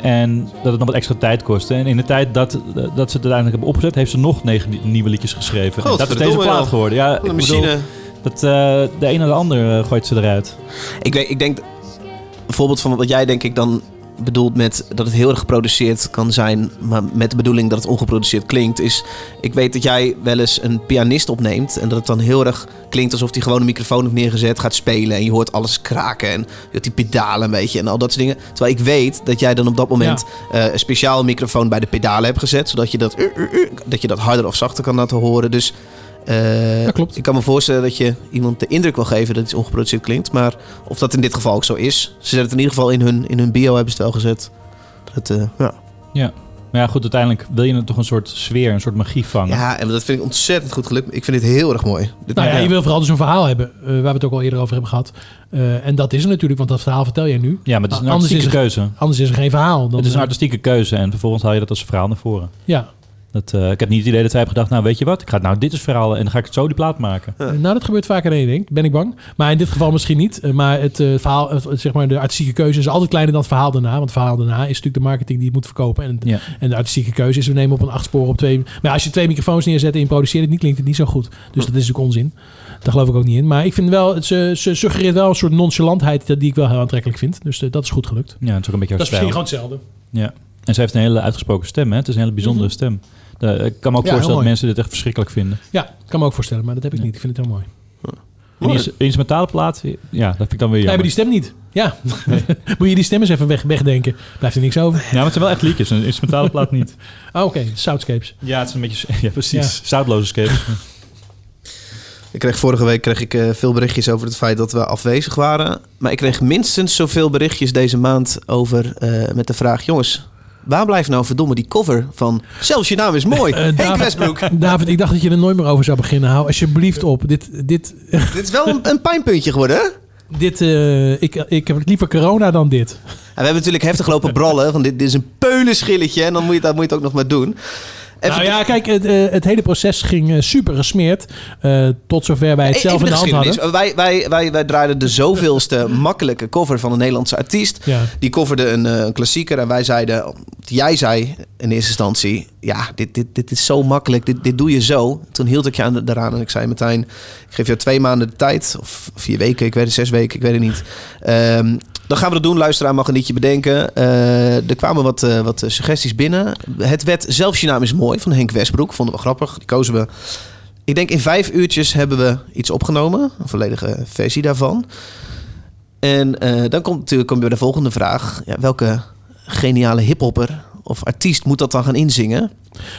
En dat het nog wat extra tijd kostte. En in de tijd dat, dat ze het uiteindelijk hebben opgezet, heeft ze nog negen ni- nieuwe liedjes geschreven. En dat is deze plaat geworden. Ja, een ik bedoel, machine. dat, eh, de een naar de ander eh, gooit ze eruit. Ik, weet, ik denk, een voorbeeld van wat jij denk ik dan bedoelt met dat het heel erg geproduceerd kan zijn, maar met de bedoeling dat het ongeproduceerd klinkt, is, ik weet dat jij wel eens een pianist opneemt en dat het dan heel erg klinkt alsof hij gewoon een microfoon heeft neergezet, gaat spelen en je hoort alles kraken en hoort die pedalen een beetje en al dat soort dingen. Terwijl ik weet dat jij dan op dat moment eh, een speciaal microfoon bij de pedalen hebt gezet, zodat je dat, uh, uh, dat, je dat harder of zachter kan laten horen. Dus eh, Dat klopt. ik kan me voorstellen dat je iemand de indruk wil geven dat iets ongeproduceerd klinkt. Maar of dat in dit geval ook zo is. Ze zetten het in ieder geval in hun, in hun bio hebben ze het wel gezet. Dat, eh, ja. Ja. Maar ja, goed, uiteindelijk wil je er toch een soort sfeer, een soort magie vangen. ja, en dat vind ik ontzettend goed gelukt. Ik vind dit heel erg mooi. Dit, Nou ja, je wil vooral dus een verhaal hebben, eh, waar we het ook al eerder over hebben gehad. Eh, en dat is er natuurlijk, want dat verhaal vertel jij nu. Ja, maar het is een Anders artistieke is er- keuze. Anders is er geen verhaal. Dan, het is een artistieke keuze en vervolgens haal je dat als verhaal naar voren. Ja. Dat, eh, ik heb niet het idee dat wij hebben gedacht, nou weet je wat, ik ga nou dit is verhaal en dan ga ik het zo die plaat maken. Nou, dat gebeurt vaker dan je denkt, ben ik bang. Maar in dit geval misschien niet. Eh, Maar het eh, verhaal, zeg maar, de artistieke keuze is altijd kleiner dan het verhaal daarna. Want het verhaal daarna is natuurlijk de marketing die het moet verkopen. En, Ja. en de artistieke keuze is, we nemen op een acht sporen op twee. Maar als je twee microfoons neerzet en je produceert het niet, klinkt het niet zo goed. Dus dat is natuurlijk onzin. Daar geloof ik ook niet in. Maar ik vind wel, het, ze, ze suggereert wel een soort nonchalantheid die ik wel heel aantrekkelijk vind. Dus dat is goed gelukt. Ja, het is ook een beetje Dat is misschien gewoon hetzelfde. Ja. En ze heeft een hele uitgesproken stem, hè? Het is een hele bijzondere Mhm. stem. De- ik kan me ook Ja, voorstellen dat mensen dit echt verschrikkelijk vinden. Ja, ik kan me ook voorstellen, maar dat heb ik niet. Ik vind het heel mooi. En instrumentale plaat, ja, dat vind ik dan weer jammer. hebben die stem niet. Ja. Moet je die stem eens even weg, wegdenken. Blijft er niks over. Ja, maar het zijn wel echt liedjes, een instrumentale plaat niet. Oh, oké. Soundscapes. Ja, het is een beetje, ja precies, Ja. zoutloze scapes. Ik kreeg vorige week kreeg ik, eh, veel berichtjes over het feit dat we afwezig waren. Maar ik kreeg minstens zoveel berichtjes deze maand over eh, met de vraag... Jongens, waar blijft nou verdomme die cover van... Zelfs je naam is mooi, Eh, Henk David- Westbroek. David, ik dacht dat je er nooit meer over zou beginnen. Hou alsjeblieft op. Dit, dit, Dit is wel een, een pijnpuntje geworden, hè? dit, eh, ik, ik heb liever corona dan dit. En we hebben natuurlijk heftig lopen brallen. Van dit, dit is een peulenschilletje. En dan moet je, dat moet je het ook nog maar doen. Even, nou ja, kijk, het, eh, het hele proces ging eh, super gesmeerd. eh, tot zover wij het Even zelf in de hand hadden. Wij, wij, wij, wij draaiden de zoveelste makkelijke cover van een Nederlandse artiest. Ja. Die coverde een, een klassieker. En wij zeiden, jij zei in eerste instantie... Ja, dit, dit, dit is zo makkelijk. Dit, dit doe je zo. Toen hield ik je aan, daaraan en ik zei meteen... Ik geef jou twee maanden de tijd. Of vier weken, ik weet het, zes weken, ik weet het niet. Ehm, dan gaan we dat doen. Luisteraar mag een liedje bedenken. Eh, er kwamen wat, eh, wat suggesties binnen. Het werd Zelfs je naam is mooi van Henk Westbroek. Vonden we grappig. Die kozen we ik denk in vijf uurtjes hebben we iets opgenomen. Een volledige versie daarvan. En eh, dan komt natuurlijk kom je bij de volgende vraag. Ja, welke geniale hiphopper of artiest moet dat dan gaan inzingen?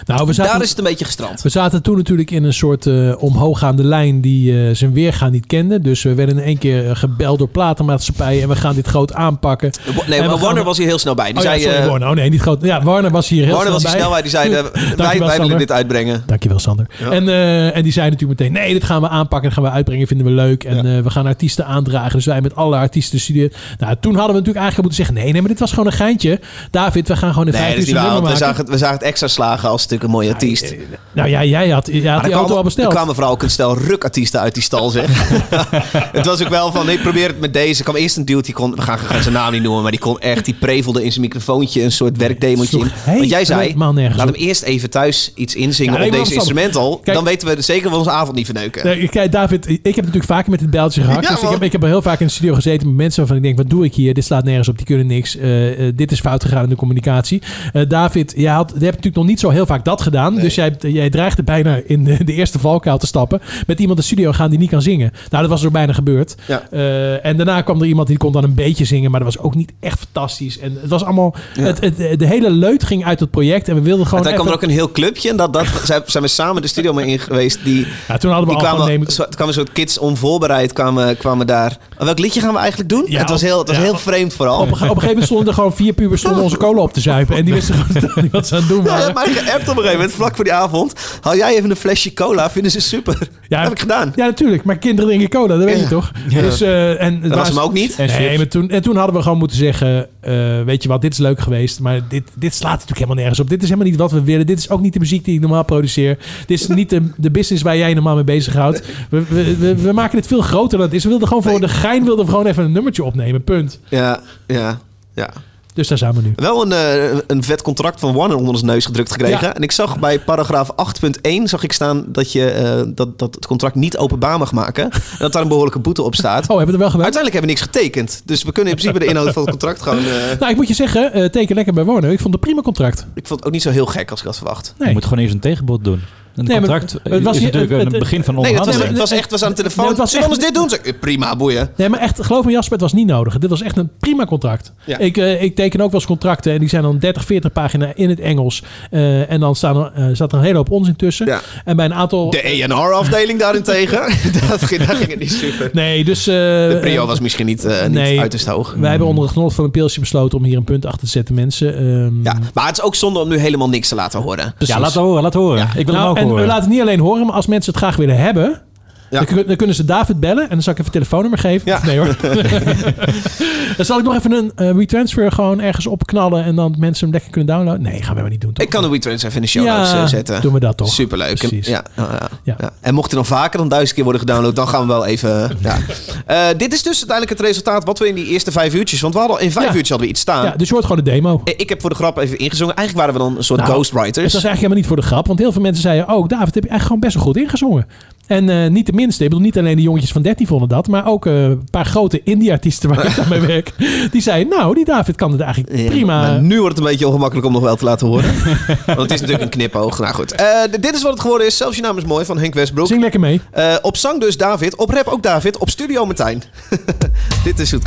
Nou, we zaten, Daar is het een beetje gestrand. we zaten toen natuurlijk in een soort eh, omhooggaande lijn die eh, zijn weergaan niet kende. Dus we werden in één keer eh, gebeld door platenmaatschappijen en we gaan dit groot aanpakken. Nee, En maar gaan- Warner was hier heel snel bij. Die oh, ja, zei, sorry, Warner. Oh nee, niet groot. Ja, Warner was hier heel Warner was snel die bij. Die zei, wij, wij willen dit uitbrengen. Dankjewel, Sander. Ja. En, en die zei natuurlijk meteen: nee, dit gaan we aanpakken, dat gaan we uitbrengen, vinden we leuk. En we gaan artiesten aandragen. Dus wij met alle artiesten studeren. Nou, toen hadden we natuurlijk eigenlijk moeten zeggen: nee, nee, maar dit was gewoon een geintje. David, we gaan gewoon in Nee, we zagen, het, we zagen het extra slagen als natuurlijk een mooie artiest. Nou ja, jij had, jij had die auto al kwamen, er besteld. kwamen vooral ook een stel rukartiesten uit die stal, zeg. het was ook wel van, nee, probeer het met deze. Er kwam eerst een dude, die kon, we gaan, gaan zijn naam niet noemen, maar die kon echt, die prevelde in zijn microfoontje een soort werkdemootje in. Want jij zei, laat hem eerst even thuis iets inzingen Ja, nee, op deze instrumental. Kijk- dan weten we zeker van onze avond niet verneuken. Nee, kijk, David, ik heb natuurlijk vaker met het bijltje gehakt. Ja, dus ik heb, ik heb heel vaak in de studio gezeten met mensen waarvan ik denk: wat doe ik hier? Dit slaat nergens op, die kunnen niks. Eh, eh, dit is fout gegaan in de communicatie. Eh, David, jij had, je hebt natuurlijk nog niet zo heel vaak dat gedaan. Dus jij, jij dreigde bijna in de, de eerste valkuil te stappen. Met iemand de studio gaan die niet kan zingen. Nou, dat was er bijna gebeurd. Ja. Eh, en daarna kwam er iemand die kon dan een beetje zingen. Maar dat was ook niet echt fantastisch. En het was allemaal... Ja. Het, het, de hele leut ging uit het project. En we wilden gewoon Uiteindelijk kwam er ook een heel clubje. En dat, dat zijn, we samen de studio mee in geweest. Die, Ja, toen hadden we al kwamen, nemen- zo, kwamen soort kids onvoorbereid kwamen, kwamen daar. En welk liedje gaan we eigenlijk doen? Ja, het was heel, het was heel vreemd vooral. Op een, op een gegeven moment stonden er gewoon vier pubers stonden onze cola op te zuipen. En die wisten gewoon niet wat ze aan het doen Ja, je waren. hebt mij geappt op een gegeven moment, vlak voor die avond. Haal jij even een flesje cola, vinden ze super. Ja, heb ik gedaan. Ja, natuurlijk. Maar kinderen drinken cola, dat weet Ja. je toch? Ja. Dus, eh, en, Dat was hem ook niet. Nee, maar toen, en toen hadden we gewoon moeten zeggen... eh, weet je wat, dit is leuk geweest. Maar dit, dit slaat natuurlijk helemaal nergens op. Dit is helemaal niet wat we willen. Dit is ook niet de muziek die ik normaal produceer. Dit is niet de, de business waar jij normaal mee bezighoudt. We, we, we, we maken het veel groter dan het is. We wilden gewoon voor de gein wilden we gewoon even een nummertje opnemen. Punt. Ja, ja, ja. Dus daar zijn we nu. Wel een, eh, een vet contract van Warner onder ons neus gedrukt gekregen. Ja. En ik zag bij paragraaf 8.1 zag ik staan dat, je, eh, dat, dat het contract niet openbaar mag maken. En dat daar een behoorlijke boete op staat. Oh, hebben we er wel gedaan? Uiteindelijk hebben we niks getekend. Dus we kunnen in principe de inhoud van het contract gewoon... eh, Nou, ik moet je zeggen, teken lekker bij wonen. Ik vond het een prima contract. ik vond het ook niet zo heel gek als ik had verwacht. Nee. Je moet gewoon eerst een tegenbod doen. Een Nee, maar contract het was is niet- natuurlijk het- een begin van Nee, het was, onderhandeling. het was echt, was aan de telefoon. Nee, het was Zullen we dit doen? Zeg ik, prima, boeien. Nee, maar echt, geloof me Jasper, het was niet nodig. Dit was echt een prima contract. Ja. Ik, eh, ik teken ook wel eens contracten en die zijn dan 30, 40 pagina in het Engels. Eh, en dan staan er, eh, staat er een hele hoop onzin tussen. Ja. En bij een aantal... De E&R-afdeling daarentegen, dat ging, daar ging het niet super. Nee, dus... eh, De prio eh, was misschien niet, eh niet nee. uiterst hoog. Wij hebben onder het genot van een pilsje besloten om hier een punt achter te zetten, mensen. Ehm, Ja, maar het is ook zonde om nu helemaal niks te laten horen. precies. Ja, laat horen, laat horen. Ik wil Nou, hem ook en horen. we laten het niet alleen horen, maar als mensen het graag willen hebben... Ja. Dan, kun- dan kunnen ze David bellen en dan zal ik even telefoonnummer geven. Ja. Nee hoor. dan zal ik nog even een eh, WeTransfer gewoon ergens opknallen en dan mensen hem lekker kunnen downloaden. Nee, gaan we helemaal niet doen. toch? Ik kan de WeTrans even in de show Ja, notes eh, zetten. doen we dat toch. Superleuk. Precies. Ja, ja. En mocht er dan vaker dan duizend keer worden gedownload, dan gaan we wel even... Ja. Eh, dit is dus uiteindelijk het resultaat wat we in die eerste vijf uurtjes... Want we hadden al- in vijf uurtjes hadden we iets staan. Ja, dus je hoort gewoon de demo. Ik heb voor de grap even ingezongen. Eigenlijk waren we dan een soort Nou, ghostwriters. Het was eigenlijk helemaal niet voor de grap. Want heel veel mensen zeiden... Oh, David, heb je eigenlijk gewoon best wel goed ingezongen. En eh, niet de minste. Ik bedoel, niet alleen de jongetjes van 13 vonden dat. Maar ook eh, een paar grote indie-artiesten waar ik aan mee werk. Die zeiden, nou, die David kan het eigenlijk Ja, prima. maar nu wordt het een beetje ongemakkelijk om nog wel te laten horen. Want het is natuurlijk een knipoog. Nou goed. Eh, dit is wat het geworden is. Zelfs je naam is mooi van Henk Westbroek. Zing lekker mee. Op zang dus David. Op rap ook David. Op studio Martijn. dit is hoe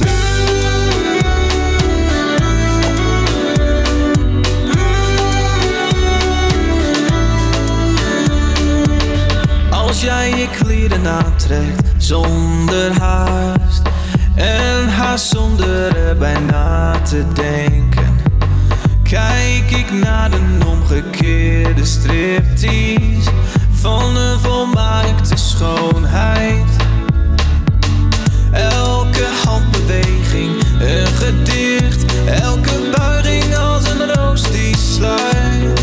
Als jij je kleren aantrekt zonder haast En haast zonder erbij na te denken Kijk ik naar een omgekeerde striptease Van een volmaakte schoonheid. Elke handbeweging een gedicht Elke buiging als een roos die sluit.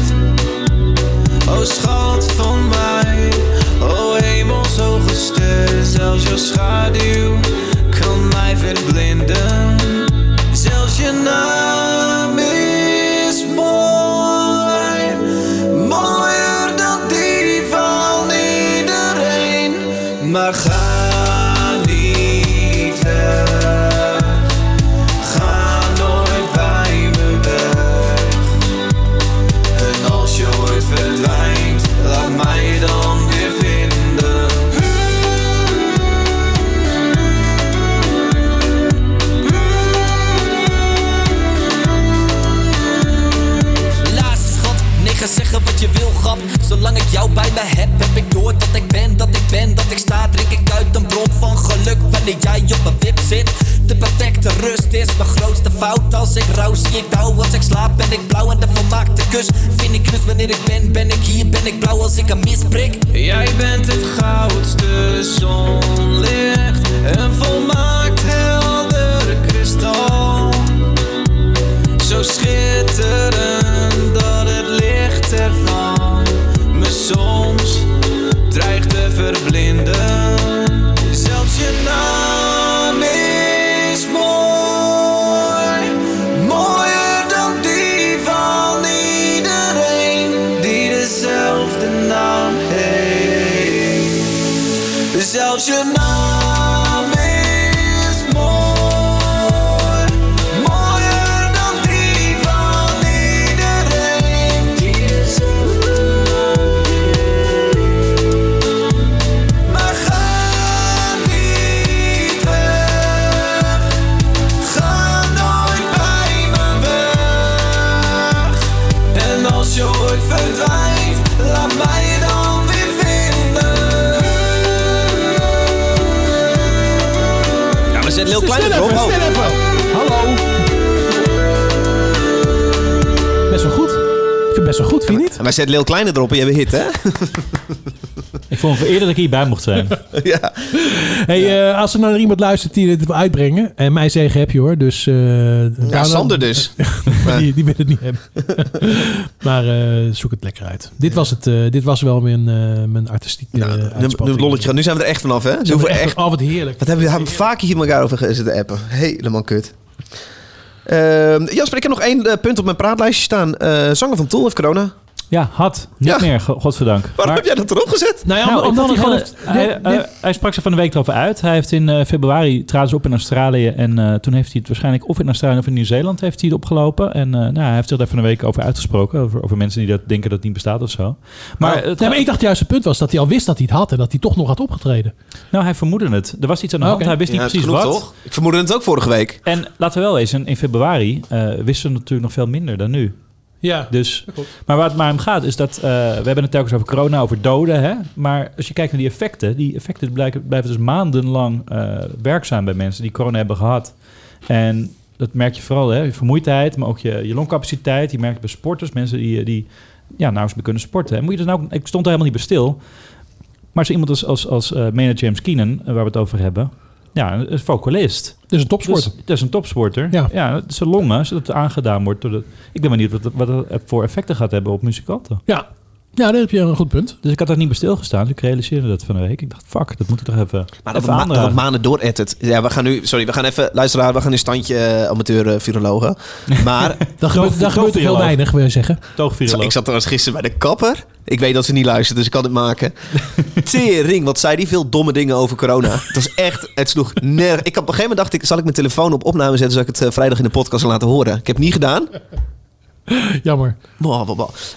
O schat van mij, zelfs jouw schaduw kan mij verblinden. Zelfs je naam dat ik ben, dat ik ben, dat ik sta. Drink ik uit een bron van geluk wanneer jij op een wip zit. De perfecte rust is mijn grootste fout. Als ik rouw, zie ik dauw. Als ik slaap, ben ik blauw. En de volmaakte kus vind ik rust wanneer ik ben. Ben ik hier, ben ik blauw als ik een misprik. Jij bent het goudste zonlicht, een volmaakt zetten Lil Kleine erop en je hebt een hit, hè? Ik vond het eerder dat ik hierbij mocht zijn. ja. Hey, eh, als er nou naar iemand luistert die dit wil uitbrengen... En mij zegen heb je hoor, dus... eh Ja, Sander dus. die, die wil het niet hebben. maar eh, zoek het lekker uit. Dit was, het, eh, dit was wel mijn, eh, mijn artistieke uh, Nu, nu, lolletje gaat. nu zijn we er echt vanaf, hè? Zijn we er echt- oh, wat heerlijk. Wat hebben we daar vaak hier met elkaar over zitten appen. Helemaal kut. Ehm, Jasper, ik heb nog één punt op mijn praatlijstje staan. Eh zanger van Tool heeft corona. Ja, had. Niet Ja. meer, go- godzijdank. Waarom heb jij dat erop gezet? Nou ja, Nou, omdat hij gewoon... heeft- hij, sprak zich van de week erover uit. Hij heeft in eh, februari traden ze op in Australië. En eh, toen heeft hij het waarschijnlijk of in Australië of in Nieuw-Zeeland heeft hij het opgelopen. En eh, nou, hij heeft zich daar van de week over uitgesproken. Over, over mensen die dat denken dat het niet bestaat of zo. Maar, Maar, het- nee, maar ik dacht juist het punt was dat hij al wist dat hij het had... en dat hij toch nog had opgetreden. nou, hij vermoedde het. Er was iets aan de hand. Hij wist niet precies genoeg, wat. toch? Ik vermoedde het ook vorige week. En laten we wel wezen, in februari eh, wisten we natuurlijk nog veel minder dan nu. Ja, Dus, maar waar het maar om gaat is dat... eh, we hebben het telkens over corona, over doden. Hè? Maar als je kijkt naar die effecten... die effecten blijken, blijven dus maandenlang eh, werkzaam bij mensen die corona hebben gehad. En dat merk je vooral, hè? je vermoeidheid, maar ook je, je longcapaciteit. Je merkt het bij sporters, mensen die, die ja, nauwelijks meer kunnen sporten. En moet je dus nou, ik stond er helemaal niet bij stil. Maar zo iemand als, als, als eh manager James Keenan, eh, waar we het over hebben... Ja, een vocalist. Dus een topsporter. Dus, dat is een topsporter. Ja. Ja, zijn longen, als het aangedaan wordt. Door de, ik ben benieuwd wat, wat dat voor effecten gaat hebben op muzikanten. Ja. Ja, daar heb je een goed punt. Dus ik had daar niet bij stilgestaan. Dus ik realiseerde dat van de week. Ik dacht, fuck, dat moet ik toch even, Maar dat even ma- dat maanden door edit. Ja, we gaan nu... Sorry, we gaan even... Luisteraar, we gaan in standje eh, amateur eh, virologen. Maar... Dat gebeurt, dat gebeurt heel weinig, wil je zeggen. Toogviroloog. ik zat trouwens gisteren bij de kapper. Ik weet dat ze niet luistert, dus ik kan het maken. Tering, wat zei die veel domme dingen over corona. Het was echt... Het sloeg nergens... Ik had op een gegeven moment dacht ik... Zal ik mijn telefoon op opname zetten... zodat ik het eh, vrijdag in de podcast laten horen. Ik heb het niet gedaan. Jammer.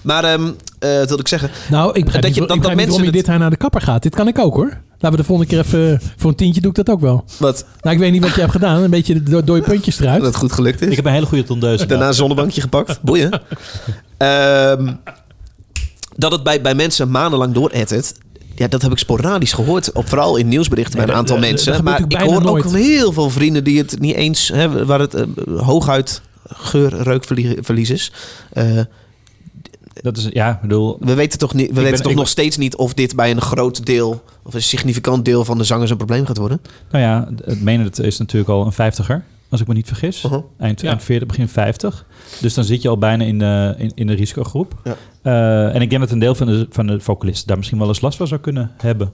Maar ehm eh, wat wil ik zeggen? Nou, ik begrijp Dat niet, je- ik dat- begrijp dat niet mensen waarom je het- dit jaar naar de kapper gaat. Dit kan ik ook hoor. Laten we de volgende keer even... Voor een tientje doe ik dat ook wel. Wat Nou, ik weet niet wat je hebt gedaan. Een beetje door, je puntjes eruit. dat het goed gelukt is. Ik heb een hele goede tondeus. Daarna een zonnebankje gepakt. Boeien. Ehm, dat het bij, bij mensen maandenlang door edit. Ja, dat heb ik sporadisch gehoord. Op, vooral in nieuwsberichten bij een aantal dat- mensen. maar ik hoor ook heel veel vrienden die het niet eens... Hè, waar het eh, hooguit geur-reukverlies is. Eh, Dat is, ja, bedoel... we weten toch, niet, we ben- weten toch nog ben- steeds niet of dit bij een groot deel... of een significant deel van de zangers een probleem gaat worden. Nou ja, het menen het is natuurlijk al een vijftiger. Als ik me niet vergis. Uh-huh. Eind, Ja. eind 40, begin 50. Dus dan zit je al bijna in de, in, in de risicogroep. Ja. Eh, en ik denk dat een deel van de, van de vocalisten daar misschien wel eens last van zou kunnen hebben.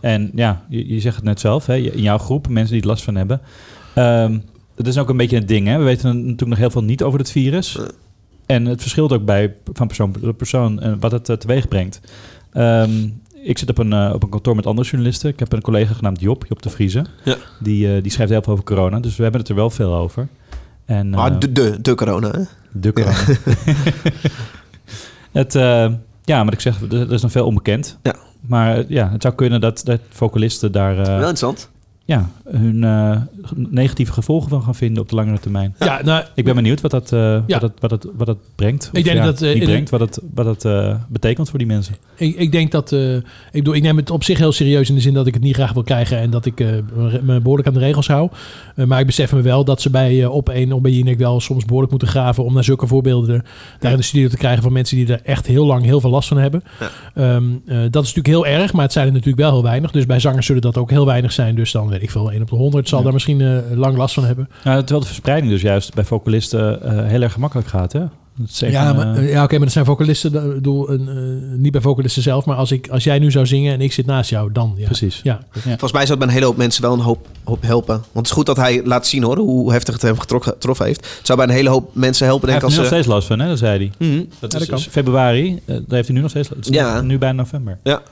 En ja, je, je zegt het net zelf. Hè, in jouw groep, mensen die er last van hebben. Ehm dat is ook een beetje een ding. Hè? We weten natuurlijk nog heel veel niet over het virus. En het verschilt ook bij, van persoon tot persoon en wat het uh, teweeg brengt. Ehm, ik zit op een, uh, op een kantoor met andere journalisten. Ik heb een collega genaamd Job, Job de Vrieze. Ja. Die, uh, die schrijft heel veel over corona. Dus we hebben het er wel veel over. En, Maar uh, de, de, de corona, hè? de corona. het, uh, ja, maar ik zeg, er, er is nog veel onbekend. Ja. Maar ja, het zou kunnen dat, dat vocalisten daar... Wel interessant. Ja, hun uh, negatieve gevolgen van gaan vinden op de langere termijn. Ja, nou, ik ben benieuwd wat dat, uh, ja. wat dat, wat dat, wat dat brengt. Ik denk ja, dat, uh, niet brengt, wat het, wat uh, betekent voor die mensen. Ik, ik denk dat... Uh, ik, bedoel, ik neem het op zich heel serieus in de zin dat ik het niet graag wil krijgen... en dat ik uh, me behoorlijk aan de regels hou. Uh, maar ik besef me wel dat ze bij uh, op één of bij Jinek wel soms behoorlijk moeten graven... om naar zulke voorbeelden daar in de studio te krijgen... van mensen die er echt heel lang heel veel last van hebben. Ja. Um, dat is natuurlijk heel erg, maar het zijn er natuurlijk wel heel weinig. Dus bij zangers zullen dat ook heel weinig zijn. Dus dan weet ik veel, 1 op de 100 zal ja. daar misschien uh, lang last van hebben. Ja, terwijl de verspreiding dus juist bij vocalisten uh, heel erg gemakkelijk gaat, hè? ja, maar, uh, ja oké, okay, maar dat zijn vocalisten, bedoel, uh, niet bij vocalisten zelf, maar als, ik, als jij nu zou zingen en ik zit naast jou, dan. Ja. Precies. Ja. ja. Volgens mij zou het bij een hele hoop mensen wel een hoop, hoop helpen. Want het is goed dat hij laat zien hoor, hoe heftig het hem getroffen heeft. Het zou bij een hele hoop mensen helpen. Hij denk heeft als nu nog steeds last van, hè? Dat zei hij. Mm-hmm. Dat is dus februari, uh, daar heeft hij nu nog steeds last Ja. Nu bijna november. Ja.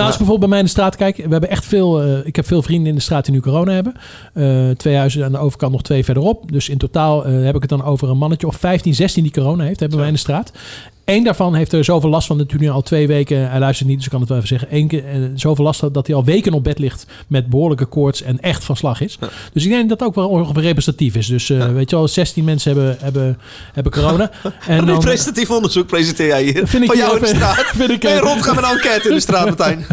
Nou, als ik bijvoorbeeld bij mij in de straat kijk, we hebben echt veel. Uh, ik heb veel vrienden in de straat die nu corona hebben. Uh, twee huizen aan de overkant, nog twee verderop. Dus in totaal uh, heb ik het dan over een mannetje of 15, 16 die corona heeft, hebben wij in de straat. Eén daarvan heeft er zoveel last van, natuurlijk nu al twee weken. Hij luistert niet, dus ik kan het wel even zeggen. Eén keer eh, zoveel last dat hij al weken op bed ligt met behoorlijke koorts en echt van slag is. Dus ik denk dat dat ook wel ongeveer representatief is. Dus eh, weet je wel, 16 mensen hebben, hebben, hebben corona. En En een representatief onderzoek presenteer jij hier. Vind ik van jou heel in de straat. vind ik, eh, rondgaan met een enquête in de straat, Martijn?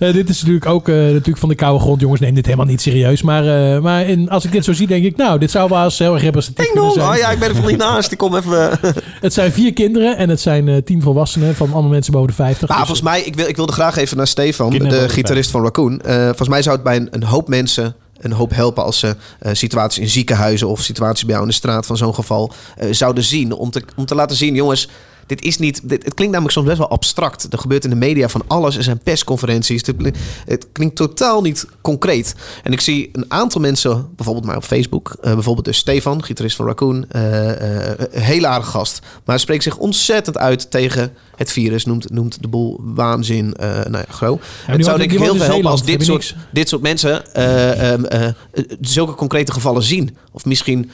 Eh, dit is natuurlijk ook eh, natuurlijk van de koude grond. Jongens, neem dit helemaal niet serieus. Maar, eh, maar in, als ik dit zo zie, denk ik, nou, dit zou wel eens heel erg representatief Ding kunnen zijn. Oh ja, ik ben er van niet naast. Ik kom even... Het zijn vier kinderen en het zijn eh, tien volwassenen van allemaal mensen boven de 50. Maar Dus- volgens mij, ik, wil, ik wilde graag even naar Stefan, de gitarist van Raccoon. Eh, volgens mij zou het bij een, een hoop mensen een hoop helpen als ze eh, situaties in ziekenhuizen of situaties bij jou in de straat van zo'n geval eh, zouden zien. Om te, om te laten zien, jongens, dit is niet. Dit, het klinkt namelijk soms best wel abstract. Er gebeurt in de media van alles. Er zijn persconferenties. Het, klinkt- het klinkt totaal niet concreet. En ik zie een aantal mensen, bijvoorbeeld mij op Facebook, eh, bijvoorbeeld dus Stefan, gitarist van Raccoon, eh, eh, een hele aardige gast. Maar spreekt zich ontzettend uit tegen het virus. Noemt, noemt de boel waanzin. nou ja, gro. die het zou denk ik heel veel helpen als dit soort, dit soort mensen eh, ehm, eh, eh, zulke concrete gevallen zien. Of misschien.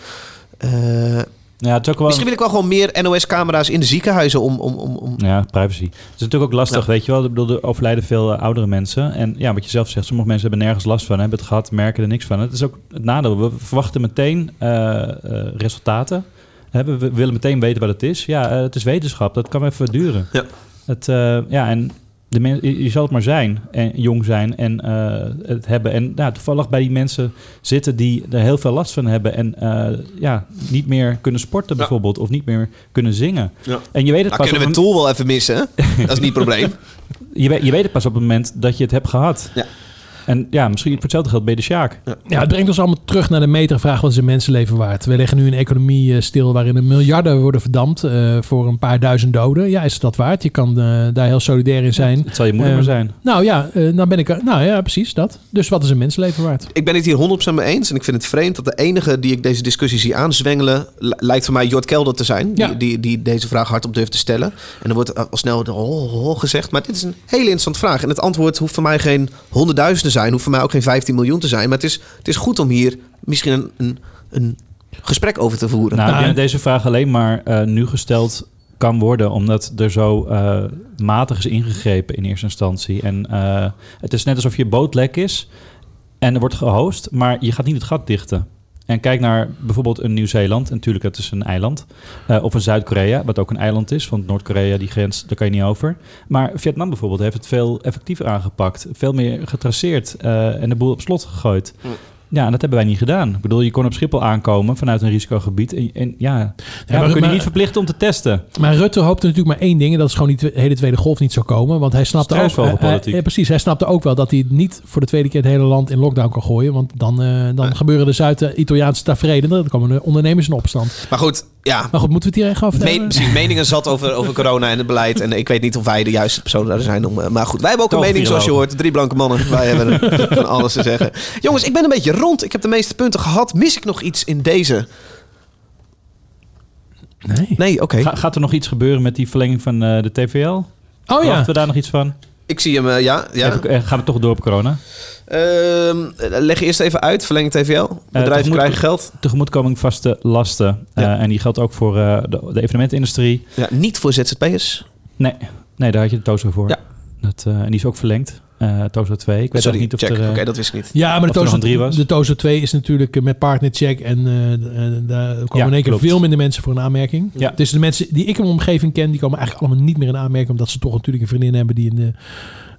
Ja, het is ook wel... Misschien wil ik wel gewoon meer NOS-camera's in de ziekenhuizen om... om, om, om Ja, privacy. Het is natuurlijk ook lastig, weet je wel. Ik bedoel, er overlijden veel eh, oudere mensen. En ja, wat je zelf zegt, sommige mensen hebben nergens last van, hebben het gehad, merken er niks van. Het is ook het nadeel. We verwachten meteen eh, eh, resultaten. We we willen meteen weten wat het is. Ja, het is wetenschap. Dat kan even duren. Ja. Het, eh, ja, en de men, je, zal het maar zijn en jong zijn en eh, het hebben. En nou, toevallig bij die mensen zitten die er heel veel last van hebben en eh, ja, niet meer kunnen sporten bijvoorbeeld of niet meer kunnen zingen. Ja. En je weet het Nou, pas kunnen we Tool wel even missen, hè? Dat is niet het probleem. je, weet, je weet het pas op het moment dat je het hebt gehad. Ja. En ja, misschien voor hetzelfde geld je de Sjaak. Ja, het brengt ons allemaal terug naar de metervraag: wat is een mensenleven waard? We leggen nu een economie eh, stil waarin er miljarden worden verdampt eh, voor een paar duizend doden. Ja, is het dat waard? Je kan eh, daar heel solidair in zijn. Het zal je moeder Eh, maar zijn. Nou ja, eh, nou ben ik. er- Nou ja, precies dat. Dus wat is een mensenleven waard? Ik ben het hier 100% mee eens. En ik vind het vreemd dat de enige die ik deze discussie zie aanzwengelen... li- lijkt voor mij Jort Kelder te zijn. Ja. Die, die, die deze vraag hardop durft te stellen. En er wordt al snel de ho, ho gezegd. Maar dit is een hele interessante vraag. En het antwoord hoeft voor mij geen honderdduizend te zijn. Hoeft voor mij ook geen 15 miljoen te zijn. Maar het is, het is goed om hier misschien een, een, een gesprek over te voeren. Nou, deze vraag alleen maar eh, nu gesteld kan worden, omdat er zo eh, matig is ingegrepen in eerste instantie. En eh, het is net alsof je boot lek is en er wordt gehost, maar je gaat niet het gat dichten. En kijk naar bijvoorbeeld een Nieuw-Zeeland. Natuurlijk, het is een eiland. Eh, of een Zuid-Korea, wat ook een eiland is. Want Noord-Korea, die grens, daar kan je niet over. Maar Vietnam bijvoorbeeld heeft het veel effectiever aangepakt. Veel meer getraceerd eh, en de boel op slot gegooid. Ja, en dat hebben wij niet gedaan. Ik bedoel, je kon op Schiphol aankomen vanuit een risicogebied. En, en ja, ja, maar- we kunnen je niet verplichten om te testen. Maar Rutte hoopte natuurlijk maar één ding. En dat is gewoon die twe- hele tweede golf niet zou komen. Want hij snapte ook... Hij- ja, precies. Hij snapte ook wel dat hij niet voor de tweede keer het hele land in lockdown kan gooien. Want dan, eh, dan gebeuren de Zuid-Italiaanse tafereelen. Dan komen de ondernemers in opstand. Maar goed, ja. Maar goed, moeten we het hier echt over Me- hebben? precies, meningen zat over, over corona en het beleid. En ik weet niet of wij de juiste personen daar zijn om. eh, Maar goed, wij hebben ook een mening zoals je hoort. Drie blanke mannen. Wij hebben van alles te zeggen. Jongens, ik ben een beetje rond. Ik heb de meeste punten gehad. Mis ik nog iets in deze? Nee. Nee, oké. Ga- gaat er nog iets gebeuren met die verlenging van eh, de TVL? Oh ja. Verwachten we daar nog iets van? Ik zie hem, eh, ja. ja. Even- eh, gaan we toch door op corona? Ehm, leg eerst even uit. Verlenging TVL. Bedrijven tegemoet- krijgen geld. Tegemoetkoming vaste lasten. Ja. Eh, en die geldt ook voor eh, de, de evenementenindustrie. Ja, niet voor ZZP'ers. Nee, nee, daar had je de TOZO voor. Ja. Dat, eh, en die is ook verlengd. Eh TOZO 2. Ik weet Sorry, niet of check. er... eh, Oké, dat wist ik niet. Ja, maar de Tozo, een drie was. de Tozo 2 is natuurlijk eh, met partnercheck. En eh, eh, daar komen Ja, in één keer klopt. veel minder mensen voor een aanmerking. Ja. Dus de mensen die ik in mijn omgeving ken, die komen eigenlijk allemaal niet meer in aanmerking. Omdat ze toch natuurlijk een vriendin hebben die in de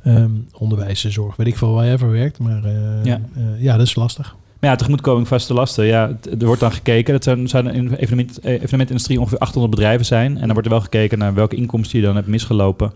ehm onderwijszorg, weet ik veel, waar jij voor werkt. Maar eh, Ja. eh, ja, dat is lastig. Maar ja, tegemoetkoming vaste lasten. Ja, er wordt dan gekeken. Dat zijn, zijn in de evenement, evenementindustrie ongeveer 800 bedrijven zijn. En dan wordt er wel gekeken naar welke inkomsten je dan hebt misgelopen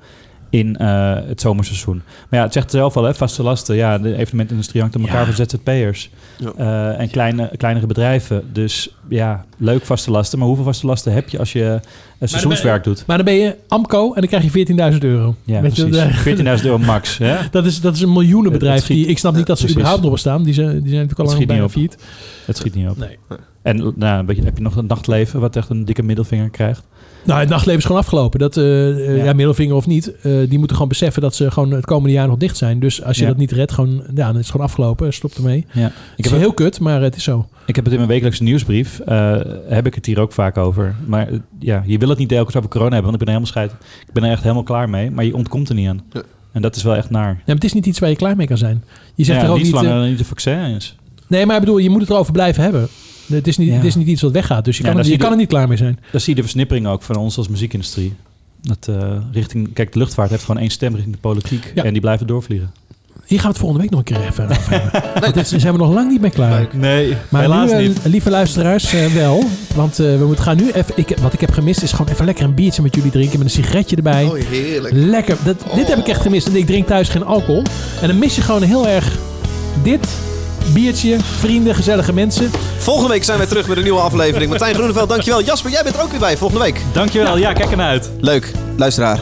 in eh, het zomerseizoen. Maar ja, het zegt zelf al, hè, vaste lasten. Ja, de evenementindustrie hangt aan elkaar Ja. van ZZP'ers. Ja. Eh, en kleine, kleinere bedrijven. Dus ja, leuk vaste lasten. Maar hoeveel vaste lasten heb je als je eh, seizoenswerk doet? Maar dan ben je Amco en dan krijg je 14.000 euro. Ja, Weet je, precies. daar- 14.000 euro max. Hè? Dat is, dat is een miljoenenbedrijf. Het die, ik snap niet dat ze precies. überhaupt nog bestaan. Die zijn, die zijn natuurlijk al Het lang schiet bijna failliet. Het schiet niet op. Nee. En nou, weet je, heb je nog een nachtleven wat echt een dikke middelvinger krijgt? Nou, het nachtleven is gewoon afgelopen. Dat, eh, eh, Ja. ja. middelvinger of niet, eh, die moeten gewoon beseffen dat ze gewoon het komende jaar nog dicht zijn. Dus als je Ja. dat niet redt, gewoon, ja, dan is het gewoon afgelopen. Stop ermee. Ja. Ik Ik is heb, heel kut, maar het is zo. Ik heb het in mijn wekelijkse nieuwsbrief. eh, heb ik het hier ook vaak over. Maar eh, ja, je wil het niet telkens over corona hebben, want ik ben er helemaal scheid. Ik ben er echt helemaal klaar mee. Maar je ontkomt er niet aan. En dat is wel echt naar. Ja, maar het is niet iets waar je klaar mee kan zijn. Je zegt ja, er ook niet niet... zolang eh, er niet de vaccin is. nee, maar ik bedoel, je moet het erover blijven hebben. Het is niet, Ja. het is niet iets wat weggaat. Dus je kan, er, je kan er niet klaar mee zijn. Daar zie je de versnippering ook van ons als muziekindustrie. Dat eh, richting, kijk, de luchtvaart heeft gewoon één stem richting de politiek. Ja. En die blijven doorvliegen. Hier gaan we het volgende week nog een keer even over hebben. Want dit zijn we nog lang niet mee klaar. Nee, Maar helaas nu, niet. lieve luisteraars, eh, wel. Want eh, we moeten gaan nu even... Ik, wat ik heb gemist is gewoon even lekker een biertje met jullie drinken. Met een sigaretje erbij. Oh, heerlijk. Lekker. Dat, Dit heb ik echt gemist. Want ik drink thuis geen alcohol. En dan mis je gewoon heel erg dit. Biertje, vrienden, gezellige mensen. Volgende week zijn wij terug met een nieuwe aflevering. Martijn Groeneveld, dankjewel. Jasper, jij bent er ook weer bij volgende week. Dankjewel. Ja, kijk ernaar uit. Leuk. Luisteraar,